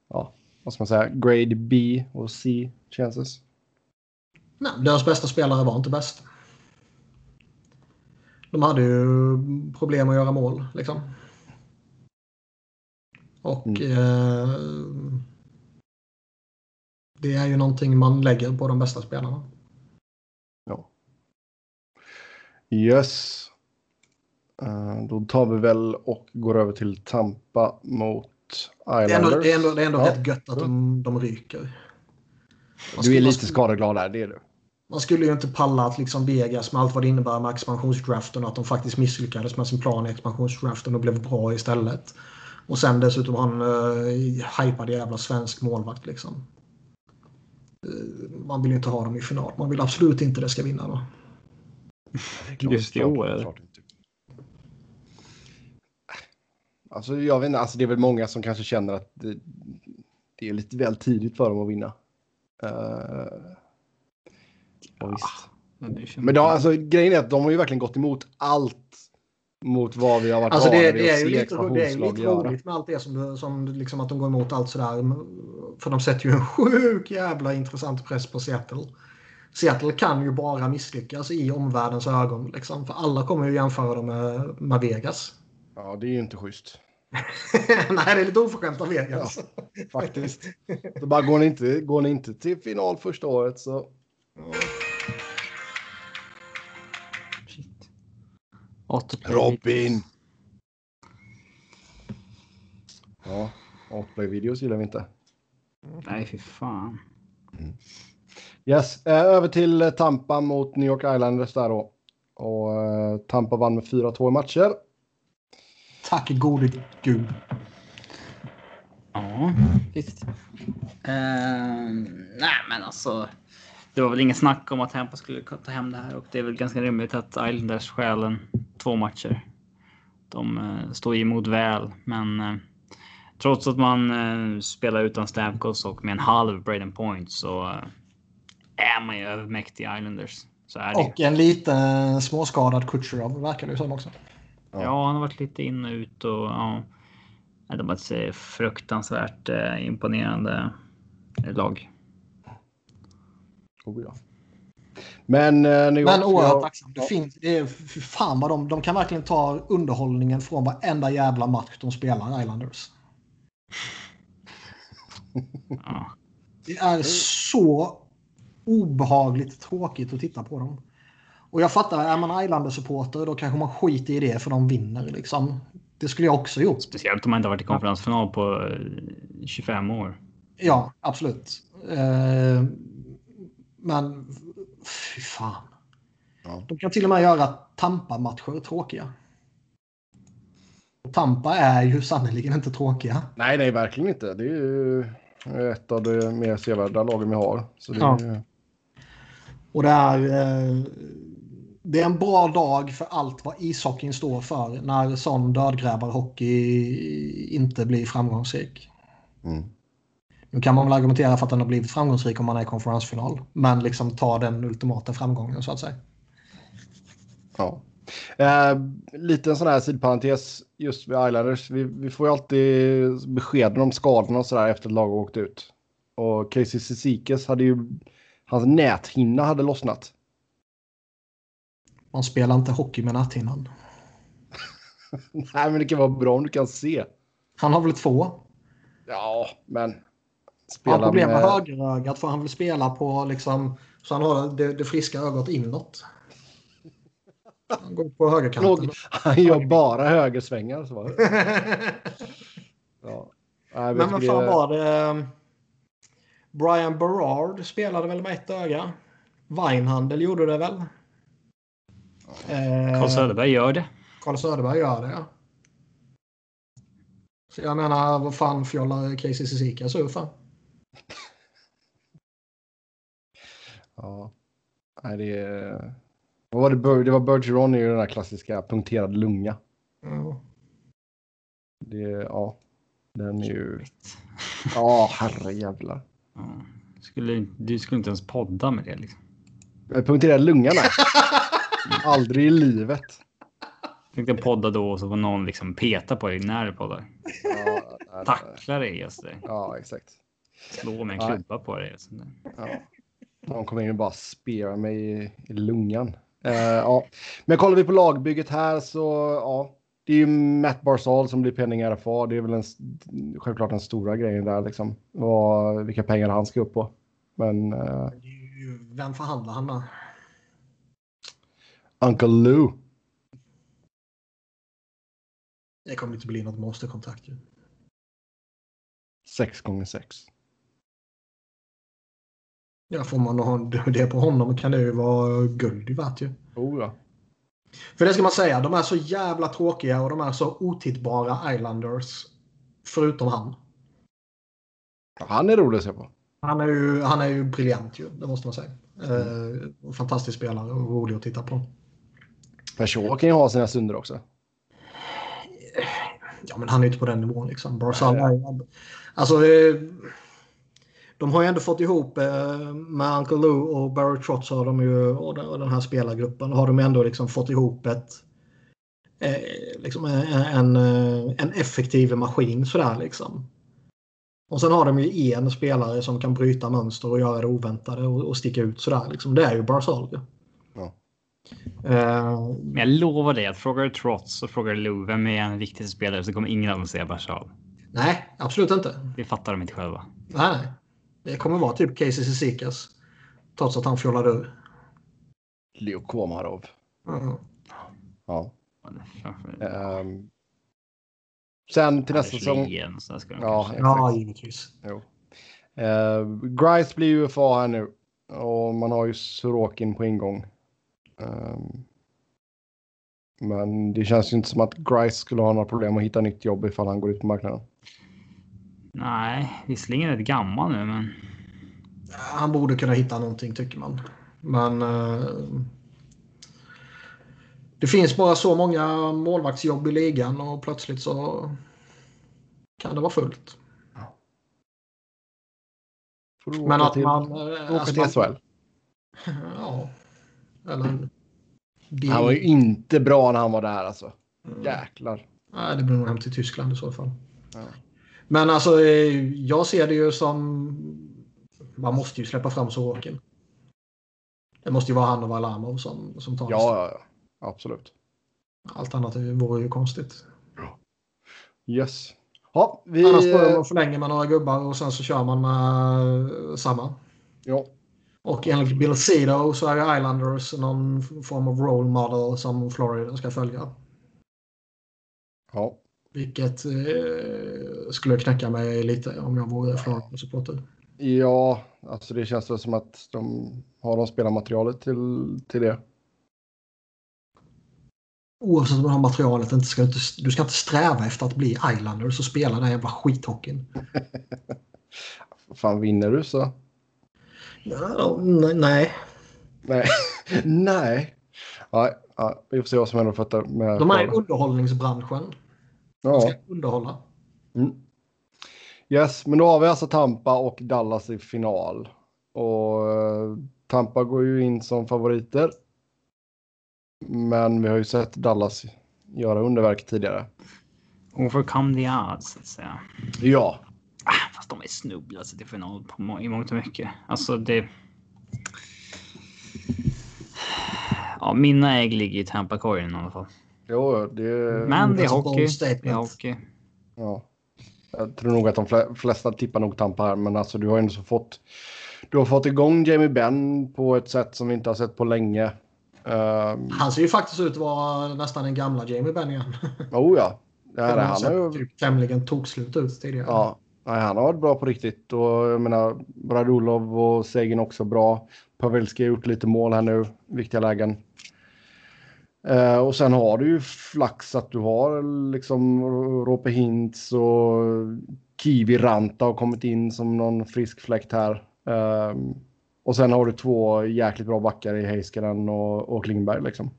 ja, vad ska man säga, grade B och C chances. Nej, deras bästa spelare var inte bäst. De hade ju problem att göra mål liksom. Och mm. eh, det är ju någonting man lägger på de bästa spelarna. Ja. Yes. Eh, då tar vi väl och går över till Tampa mot Islanders. Det är ändå, det är ändå, det är ändå ja. rätt gött att de, de ryker. Man du är lite skadeglad där, det är du. Man skulle ju inte palla att liksom Vegas med allt vad det innebär med expansionsdraften och att de faktiskt misslyckades med sin plan i expansionsdraften och blev bra istället. Och sen dessutom han uh, jävla svensk målvakt liksom. Uh, man vill inte ha dem i final. Man vill absolut inte det ska vinna då. Just i år, eller? Alltså, jag vet inte, alltså, det är väl många som kanske känner att det, det är lite väl tidigt för dem att vinna. Uh, ja, visst. Men de, alltså, grejen är att de har ju verkligen gått emot allt mot vad vi har varit alltså, det, det, det är ju lite, det är ju lite roligt med allt det som, som liksom att de går emot allt sådär. För de sätter ju en sjuk jävla intressant press på Seattle. Seattle kan ju bara misslyckas i omvärldens ögon. Liksom, för alla kommer ju jämföra dem med, med Vegas. Ja, det är ju inte schysst. Nej, det är lite oförskämt av Vegas. Ja, faktiskt. Så bara går ni, inte, går ni inte till final första året så... Robin! Ja, outplay-videos gillar vi inte. Nej, fy fan. Mm. Yes, eh, över till Tampa mot New York Islanders där då. Och eh, Tampa vann med 4-2 i matcher. Tack gode gud. Ja, visst. Uh, nej, men alltså. Det var väl inget snack om att Tampa skulle ta hem det här och det är väl ganska rimligt att Islanders stjäl två matcher. De uh, står emot väl, men uh, trots att man uh, spelar utan Stamkos och med en halv Braden Point så är man ju övermäktig Islanders. Så är det. Och en liten småskadad Kutjerov verkar det som också. Ja. ja, han har varit lite in och ut och ja. Det var ett fruktansvärt eh, imponerande lag. Oh, ja. Men, eh, Men oerhört jag... tacksamt. Det finns, det är, fan vad de, de kan verkligen ta underhållningen från varenda jävla match de spelar, Islanders. ja. Det är så obehagligt tråkigt att titta på dem. Och jag fattar, är man Islander-supporter då kanske man skiter i det för de vinner. Liksom. Det skulle jag också gjort. Speciellt om man inte varit i konferensfinal på 25 eh, år. Ja, absolut. Eh, men fy fan. Ja. De kan till och med göra Tampa-matcher tråkiga. Tampa är ju sannerligen inte tråkiga. Nej, nej, verkligen inte. Det är ju ett av de mer sevärda lagen vi har. Så det ja. är... Och det är, eh, det är en bra dag för allt vad ishockeyn står för när sån dödgrävarhockey inte blir framgångsrik. Mm. Nu kan man väl argumentera för att den har blivit framgångsrik om man är i konferensfinal. Men liksom ta den ultimata framgången så att säga. Ja. Eh, liten sån här sidparentes just med Islanders. Vi, vi får ju alltid beskeden om skadorna och sådär efter att lag har åkt ut. Och Casey Cizikas hade ju, hans näthinna hade lossnat. Man spelar inte hockey med näthinnan. Nej, men det kan vara bra om du kan se. Han har väl två? Ja, men... Spela har problem med, med högerögat får han väl spela på liksom... Så han har det, det friska ögat inåt. Han går på högerkanten. Han gör bara högersvängar. Så. ja. Nej, men vad fan var det? Brian Berard spelade väl med ett öga? Weinhandel gjorde det väl? Carl Söderberg gör det. Carl Söderberg gör det, ja. Så jag menar, vad fan fjollar Casey Cecica så för? Ja. Nej, det är... Vad var det? Det var Bergeron i den där klassiska punkterad lunga. Ja. Det, ja. Den är ju... Ja, herrejävlar. Ja. Skulle, du skulle inte ens podda med det liksom. Punkterad lunga, nej. Aldrig i livet. Jag tänkte podda då och så får någon liksom peta på dig när du poddar. Ja, Tackla dig just det. Ja, exakt. Slå med en klubba på dig. Just det. Ja. De kommer in och bara spelar mig i, i lungan. Uh, ja. Men kollar vi på lagbygget här så ja, det är ju Matt Barzal som blir penning RFA. Det är väl en, självklart den stora grejen där liksom. Vad, vilka pengar han ska upp på. Men. Uh, Vem förhandlar han med? Uncle Lou. Det kommer inte bli något monsterkontrakt ju. 6 gånger 6 Ja, får man ha det på honom kan det ju vara guld i värt ju. Oh, ja. För det ska man säga, de är så jävla tråkiga och de är så otittbara Islanders. Förutom han. Han är rolig att se på. Han är ju, han är ju briljant ju, det måste man säga. Eh, fantastisk spelare och rolig att titta på. Peugeot kan ju ha sina stunder också. Ja, men han är ju inte på den nivån liksom. Barzal är Alltså, eh, de har ju ändå fått ihop eh, med Uncle Lou och Barry Trotz har de ju, och den, här spelargruppen har de ändå liksom fått ihop ett eh, liksom en, en, en effektiv maskin sådär liksom. Och sen har de ju en spelare som kan bryta mönster och göra det oväntade och, och sticka ut sådär liksom. Det är ju Barzal. Eh, Men jag lovar dig att frågar du Trots och frågar du Lou vem är en viktig spelare så kommer ingen av dem säga Barzal. nej, absolut inte. Det fattar de inte själva. Nej, nej. Det kommer vara typ Casey Cizikas. Trots att han fjollade ur. Leo Komarov. Mm. Ja. Ehm, sen till nästa säsong. Så ska de Ja, kanske- Ja, givetvis. Jo. Eh, Grice blir ju UFA här nu och man har ju Sorokin på ingång. Ehm, men det känns ju inte som att Grice skulle ha några problem att hitta nytt jobb ifall han går ut på marknaden. Nej, visserligen är det gammal nu, men Han borde kunna hitta någonting tycker man. Men eh, det finns bara så många målvaktsjobb i ligan och plötsligt så kan det vara fullt. Men att till, man... eh, åka alltså till SHL. Ja. Eller... Han var ju inte bra när han var där alltså. Mm. Jäklar. Nej, det blir nog hem till Tyskland i så fall. Ja. Men alltså, eh, jag ser det ju som... Man måste ju släppa fram Sorokin. Det måste ju vara han och Varlamov som, som tar Ja, ja, ja. Absolut. Allt annat vore ju konstigt. Yes. Ja, vi... Annars börjar man förlänga med några gubbar och sen så kör man med eh, samma. Ja, Och enligt Bill Cedo så är Islanders någon form av role model som Florida ska följa. ja. Vilket eh, skulle knäcka mig lite om jag vore Florida-supporter. Ja, alltså det känns väl som att de har de spelarmaterialet till, till det. Oavsett om du har materialet inte ska du, inte, du ska inte sträva efter att bli Islanders och spela den jävla skithockeyn. Fan, vinner du så? Ja, nej, nej. Nej. Nej. Ja, vi får se vad som händer för att med De är i underhållningsbranschen. De Ja. ska underhålla. Mm. Yes, men då har vi alltså Tampa och Dallas i final. Och eh, Tampa går ju in som favoriter. Men vi har ju sett Dallas göra underverk tidigare. overcome the odds, så att säga. Ja, Är snubblat sig till final på må- i mångt och mycket. Alltså det... Ja, mina ägg ligger i Tampa-korgen i alla fall. jo, det... Men det är hockey. Det är hockey. Ja. Jag tror nog att de fle- flesta tippar nog Tampa här, men alltså du har ändå så fått... Du har fått igång Jamie Benn på ett sätt som vi inte har sett på länge. Um, Han ser ju faktiskt ut att vara nästan den gamla Jamie Benn igen. oh ja. Det här, Han har ju... typ tämligen tokslut ut tidigare. Ja, nej, han har varit bra på riktigt och jag menar Bradulov och Segin också bra. Pavelski har gjort lite mål här nu, viktiga lägen. Eh, och sen har du ju flax att du har liksom Rope Hintz och Kiwi Ranta har kommit in som någon frisk fläkt här. Eh, och sen har du två jäkligt bra backar i Heiskanen och, och Klingberg liksom.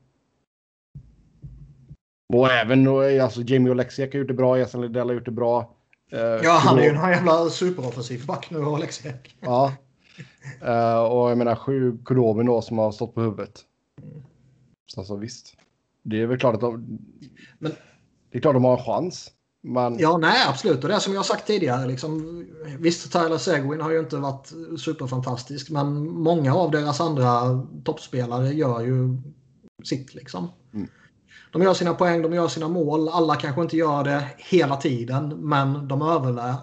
Och även eh, alltså, Jamie Oleksiak har gjort det bra, Jason Lidell har gjort det bra. Eh, Ja, han är ju en jävla superoffensiv back nu, Alexiak. Ja. Eh, och jag menar sju Kudobin då som har stått på huvudet. Så alltså visst. Det är väl klart att de... Men- Det är klart de har en chans. Men Ja, nej, absolut. Och det är som jag sagt tidigare. Liksom, visst, Tyler Seguin har ju inte varit superfantastisk, men många av deras andra toppspelare gör ju sitt. Liksom. Mm. De gör sina poäng, de gör sina mål. Alla kanske inte gör det hela tiden, men de överlä...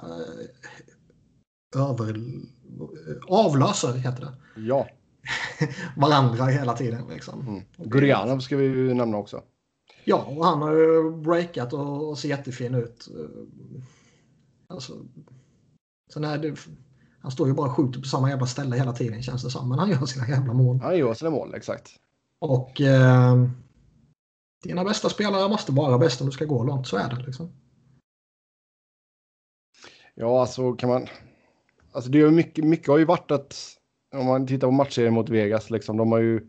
över... avlöser, heter det, ja, varandra hela tiden. Liksom. mm. Gurianov ska vi ju nämna också. Ja, och han har ju breakat och, ser jättefin ut. Alltså, sen är det, han står ju bara och skjuter på samma jävla ställe hela tiden känns det som. Men han gör sina jävla mål. Han gör sina mål, exakt. Och eh, dina bästa spelare måste vara bäst om du ska gå långt. Så är det liksom. Ja, alltså kan man... alltså det är mycket, mycket har ju varit att om man tittar på matchserien mot Vegas, liksom, de har ju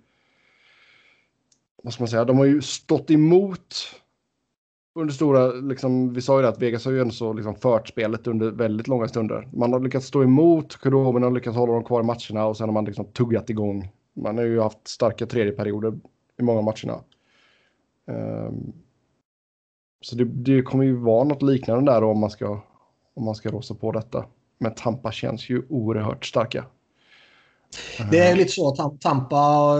vad ska man säga, de har ju stått emot under stora, liksom, vi sa ju det att Vegas har ju ändå så liksom fört spelet under väldigt långa stunder. Man har lyckats stå emot, Kuromen har lyckats hålla dem kvar i matcherna och sen har man liksom tuggat igång. Man har ju haft starka tredjeperioder i många matcherna. Um, så det, det, kommer ju vara något liknande där om man ska, om man ska rosa på detta. Men Tampa känns ju oerhört starka. Det är lite så att Tampa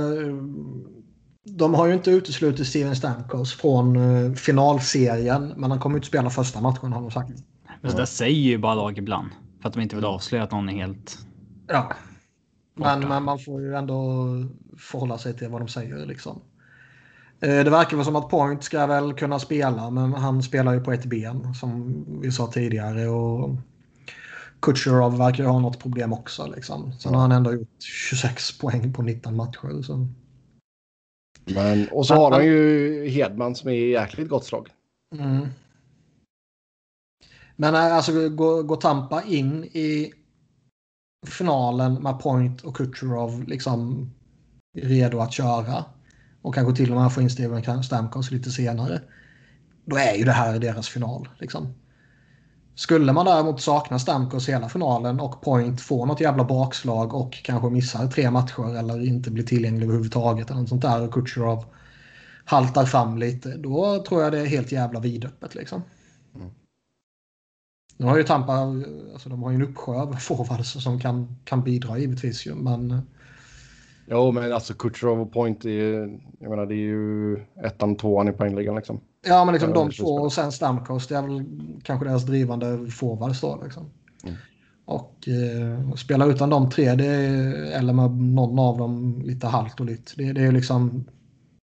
de har ju inte uteslutit Steven Stamkos från uh, finalserien, men han kommer inte spela första matchen har de sagt. Men så där säger ju bara lag ibland. För att de inte vill avslöja att någon är helt... Ja. Men, men man får ju ändå förhålla sig till vad de säger liksom. Det verkar väl som att Point ska väl kunna spela, men han spelar ju på ett ben som vi sa tidigare. Och Kutjerov verkar ju ha något problem också. Liksom. Sen har han ändå gjort 26 poäng på 19 matcher. Så. Men, och så har han ju Hedman som är i jäkligt gott slag. Mm. Men eh, alltså går, går Tampa in i finalen med Point och Kucherov liksom redo att köra och kanske till och med få in Steven Stamkos lite senare. Då är ju det här deras final. Liksom. Skulle man däremot sakna Stamkos hela finalen och Point får något jävla bakslag och kanske missar tre matcher eller inte blir tillgänglig överhuvudtaget eller något sånt där och Kutjerov haltar fram lite. Då tror jag det är helt jävla vidöppet liksom. Mm. Nu har ju Tampa, alltså de har ju en uppsjö av forwards som kan, kan bidra givetvis ju, men... Jo, men alltså Kutjerov och Point är ju, jag menar det är ju ettan, tvåan i poängligan liksom. Ja, men liksom de två och sen Stamkos, det är väl kanske deras drivande forwards då. Liksom. Mm. Och eh, spela utan de tre, det är, eller med någon av dem lite halt och lite. Det, det är liksom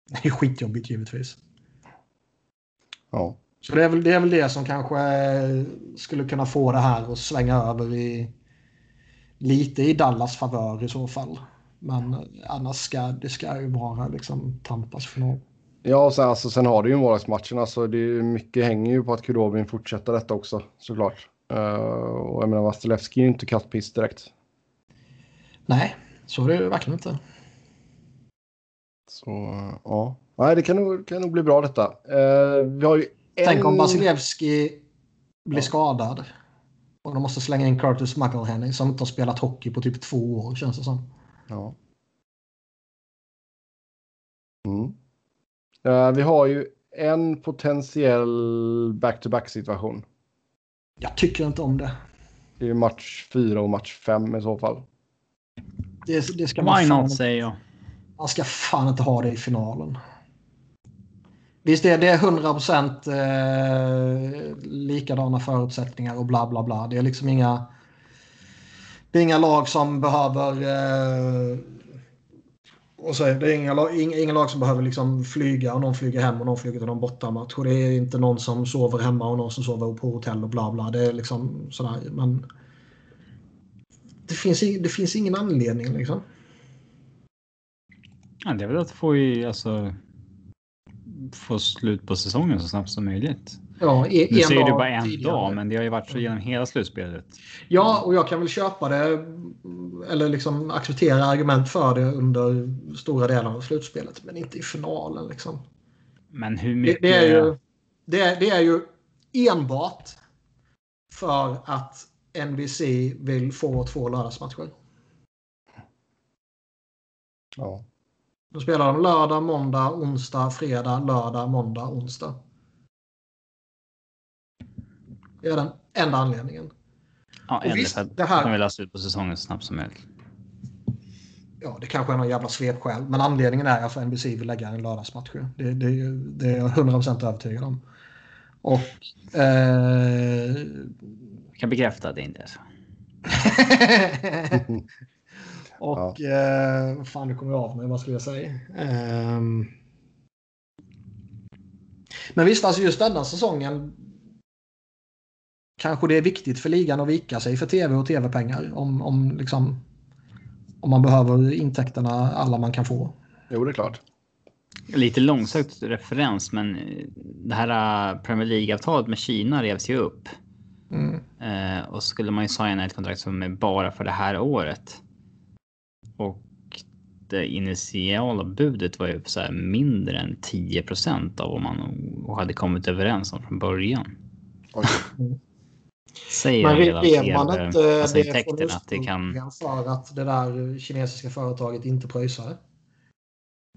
det är skitjobbigt givetvis. Ja. Så det är, väl, det är väl det som kanske skulle kunna få det här att svänga över i lite i Dallas favör i så fall. Men annars ska det ska ju vara liksom Tampas final. Ja, sen, alltså, sen har du ju målvaktsmatchen. Alltså, det är, mycket hänger ju på att Kudobin fortsätter detta också såklart. Uh, och jag menar, Vastilevski är ju inte kattpiss direkt. Nej, så är det ju verkligen inte. Så ja, nej, det kan nog, kan nog bli bra detta. Uh, vi har ju Tänk en... om Vasilevski blir ja. skadad. Och de måste slänga in Curtis McElhenney som inte har spelat hockey på typ två år känns det som. Ja. Mm. Uh, vi har ju en potentiell back-to-back situation. Jag tycker inte om det. Det är match fyra och match fem i så fall. Det, det ska man Why not, säger jag. Man ska fan inte ha det i finalen. Visst är det 100 procent eh, likadana förutsättningar och bla bla bla. Det är liksom inga... Det är inga lag som behöver eh, och så är det inga, inga, inga lag som behöver liksom flyga och någon flyger hem och någon flyger till någon bortamatch. Och det är inte någon som sover hemma och någon som sover på hotell och bla bla. Det är liksom sådär. Men det finns, det finns ingen anledning liksom. Ja, det är väl att få, i, alltså, få slut på säsongen så snabbt som möjligt. Ja, en nu säger du bara en tidigare. dag, men det har ju varit så genom hela slutspelet. Ja, och jag kan väl köpa det eller liksom acceptera argument för det under stora delar av slutspelet, men inte i finalen. Liksom. Men hur mycket? Det, det, är, ju, det, är, det är ju enbart för att NBC vill få två lördagsmatcher. Ja. Då spelar de lördag, måndag, onsdag, fredag, lördag, måndag, onsdag. Det är den enda anledningen. Ja, eller visst, det här... de vill ha slut på säsongen så snabbt som möjligt. Ja, det kanske är någon jävla svepskäl. Men anledningen är att NBC vill lägga en lördagsmatch. Det, det, det är jag 100% övertygad om. Och... Eh... Jag kan bekräfta att det inte är så. Och... Ja. Eh, fan, nu kommer jag av mig. Vad skulle jag säga? Eh... Men visst, alltså just denna säsongen kanske det är viktigt för ligan att vika sig för tv och tv-pengar om, om, liksom, om man behöver intäkterna alla man kan få. Jo, det är klart. Lite långsökt referens, men det här äh, Premier League-avtalet med Kina revs ju upp. Mm. Eh, och så skulle man ju signa ett kontrakt som är bara för det här året. Och det initiala budet var ju så här mindre än 10% av vad man hade kommit överens om från början. Säger Men hela vet man inte alltså det intäkterna att det kan... från för att det där kinesiska företaget inte pröjsade?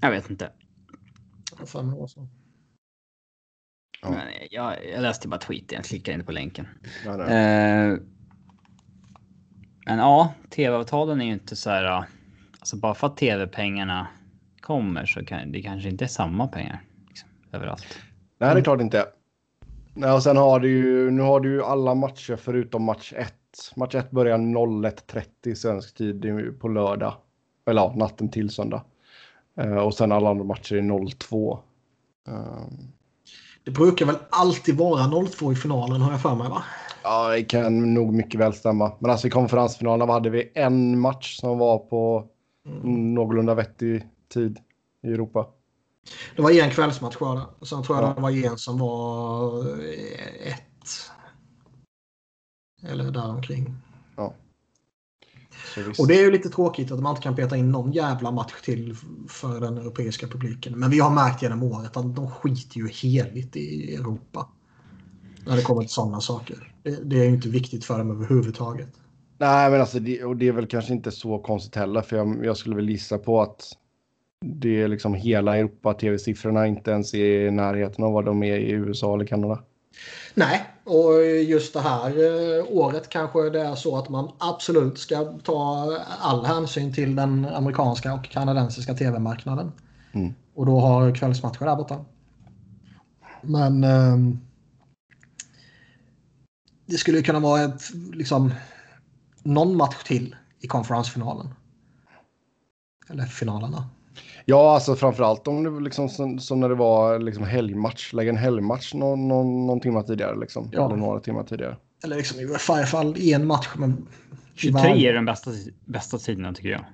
Jag vet inte. Fem år sedan. Ja. Jag, jag läste bara tweeten, jag klickade inte på länken. Eh, men ja, tv-avtalen är ju inte så här. Alltså bara för att tv-pengarna kommer så kan det kanske inte är samma pengar liksom, överallt. Nej, det är klart inte. Nej, och sen har du ju, nu har du ju alla matcher förutom match 1. Match 1 börjar 01.30 svensk tid på lördag. Eller ja, natten till söndag. Eh, och sen alla andra matcher är 02. Um, Det brukar väl alltid vara 0-2 i finalen har jag för mig va? ja, det kan nog mycket väl stämma. Men alltså i konferensfinalen hade vi en match som var på någorlunda vettig tid i Europa. Det var en kvällsmatch där. Och Sen tror jag Ja. det var en som var eh, ett. Eller däromkring. Visst. Och det är ju lite tråkigt att man inte kan peta in någon jävla match till för den europeiska publiken. Men vi har märkt genom året att de skiter ju heligt i Europa. När det kommer till sådana saker. Det, det är ju inte viktigt för dem överhuvudtaget. Nej, men alltså det, och det är väl kanske inte så konstigt heller, för jag, jag skulle väl gissa på att det är liksom hela Europa tv-siffrorna inte ens är i närheten av vad de är i USA eller Kanada. Nej, och just det här eh, året kanske det är så att man absolut ska ta all hänsyn till den amerikanska och kanadensiska tv-marknaden. Mm. Och då har kvällsmatcher där borta. Men ehm, det skulle kunna vara ett, liksom, någon match till i konferensfinalen. Eller finalerna. Ja, alltså framförallt om det liksom som, som när det var liksom helgmatch, lägga en helgmatch någon, någon, någon timme tidigare liksom. Ja. Eller några timmar tidigare. Eller liksom i varje fall en match. Men 23 är den bästa, bästa tiden tycker jag.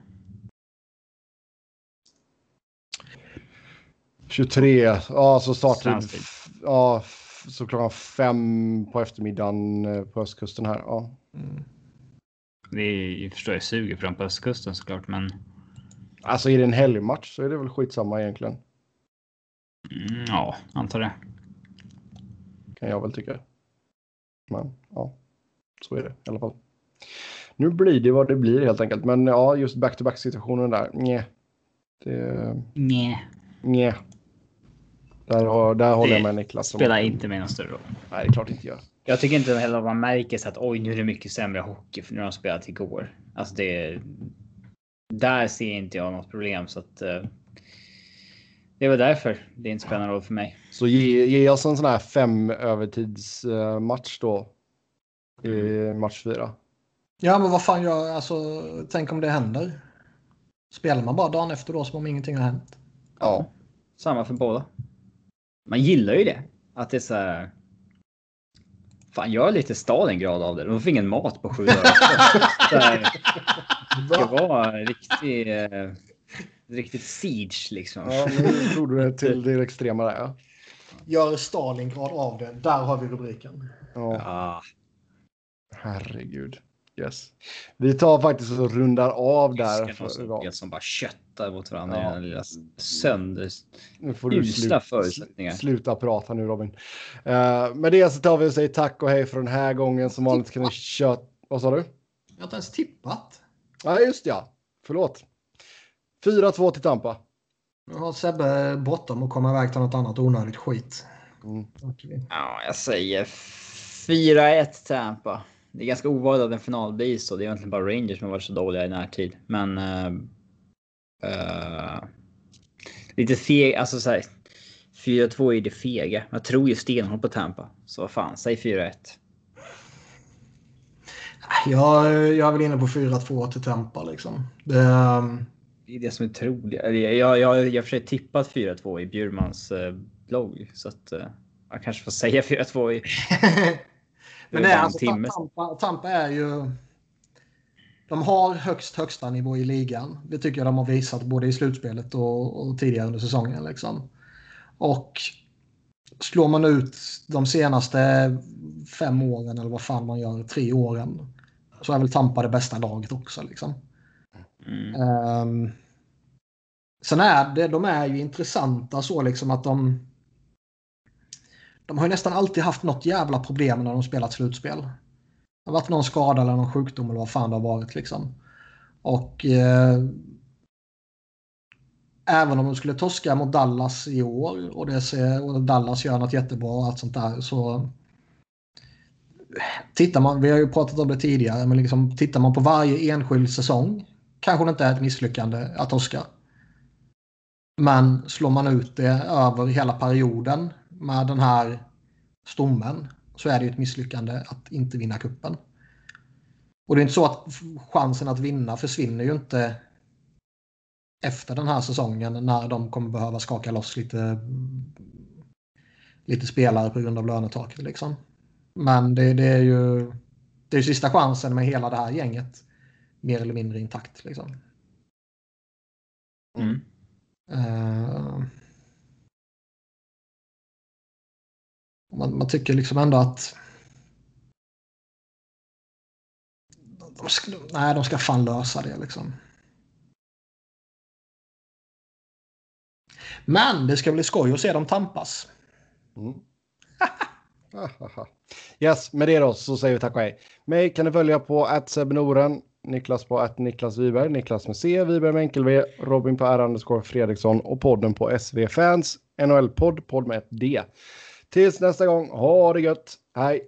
23, ja så startar. Ja, så klockan fem på eftermiddagen eh, på östkusten här. Ja. Mm. Det är, jag förstår jag suger för dem på östkusten såklart, men Alltså är det en helgmatch så är det väl skitsamma egentligen. mm, ja, antar det. Kan jag väl tycka. Men ja, så är det i alla fall. Nu blir det vad det blir helt enkelt. Men ja, just back-to-back situationen där. Nej. Det, Nej, nej. Där, har, där håller jag Det med Niklas. om- spelar inte mig någon större roll. Nej, det är klart det inte gör. Jag tycker inte heller att man märker så att oj, nu är det mycket sämre hockey för nu har de spelat igår. Alltså det. Där ser inte jag något problem så att. eh, det var därför det inte spelar någon roll för mig. Så ge, ge oss en sån här fem övertidsmatch då. I match fyra. Ja, men vad fan gör... Alltså, tänk om det händer. Spelar man bara dagen efter då som om ingenting har hänt? Ja. Samma för båda. Man gillar ju det. Att det är så här. Fan, jag är lite Stalingrad av det. De fick ingen mat på sju dagar. Så här, Det var en riktig, eh, riktigt siege liksom. Ja, nu tog du det till det extrema där. Ja. Gör Stalingrad av det. Där har vi rubriken. Ja, herregud. Yes. Vi tar faktiskt och rundar av där för idag. som bara köttar mot varandra Ja. i den lilla sönder. Nu får du Usla förutsättningar. sluta prata nu Robin. Uh, med det så tar vi och säger tack och hej för den här gången. Som vanligt kan ni köra... Vad sa du? Jag har inte ens tippat. Ja, just ja. Förlåt. 4-2 till Tampa. Nu har Sebbe bråttom och komma iväg till något annat onödigt skit. Mm. Ja, jag säger 4-1 Tampa. Det är ganska ovanligt att en final blir så. Det är egentligen bara Rangers som har varit så dåliga i närtid. Men... eh, eh, lite feg, alltså såhär. 4-2 är det fega. Jag tror ju stenhårt på Tampa. Så vad fan, säg 4-1. Jag, jag är väl inne på 4-2 till Tampa liksom. Det, ehm, Det är det som är troligt. Jag, jag, jag, försökt tippat 4-2 i Bjurmans eh, blogg. Så att eh, jag kanske får säga 4-2 i... Men Det är alltså. Tampa, Tampa är ju... De har högst högsta nivå i ligan. Det tycker jag de har visat både i slutspelet och, och tidigare under säsongen. Liksom. Och slår man ut de senaste fem åren eller vad fan man gör, tre åren. Så är väl Tampa det bästa laget också liksom. Mm. Um, sen är det, de är ju intressanta så liksom att de de har ju nästan alltid haft något jävla problem när de spelat slutspel. Det har varit någon skada eller någon sjukdom eller vad fan det har varit liksom. Och eh, även om de skulle torska mot Dallas i år och, det ser, och Dallas gör något jättebra och allt sånt där så tittar man, vi har ju pratat om det tidigare, men liksom, tittar man på varje enskild säsong kanske det inte är ett misslyckande att torska. Men slår man ut det över hela perioden med den här stommen så är det ju ett misslyckande att inte vinna kuppen. Och det är inte så att chansen att vinna försvinner ju inte efter den här säsongen när de kommer behöva skaka loss lite, lite spelare på grund av lönetaket. Liksom. Men det, det, är ju det är sista chansen med hela det här gänget mer eller mindre intakt. Liksom. Mm. Uh, man, man tycker liksom ändå att de ska, nej, de ska fan lösa det liksom. Men det ska bli skoj att se dem tampas. Mm. yes, med det då så säger vi tack och hej. Mig kan ni följa på @sebnoren, Niklas på att Niklas Wiberg, Niklas med C, Wiberg med enkel V, Robin på R underscore Fredriksson och podden på SV Fans, NHL-podd, podd med ett D. Tills nästa gång, ha det gött, hej!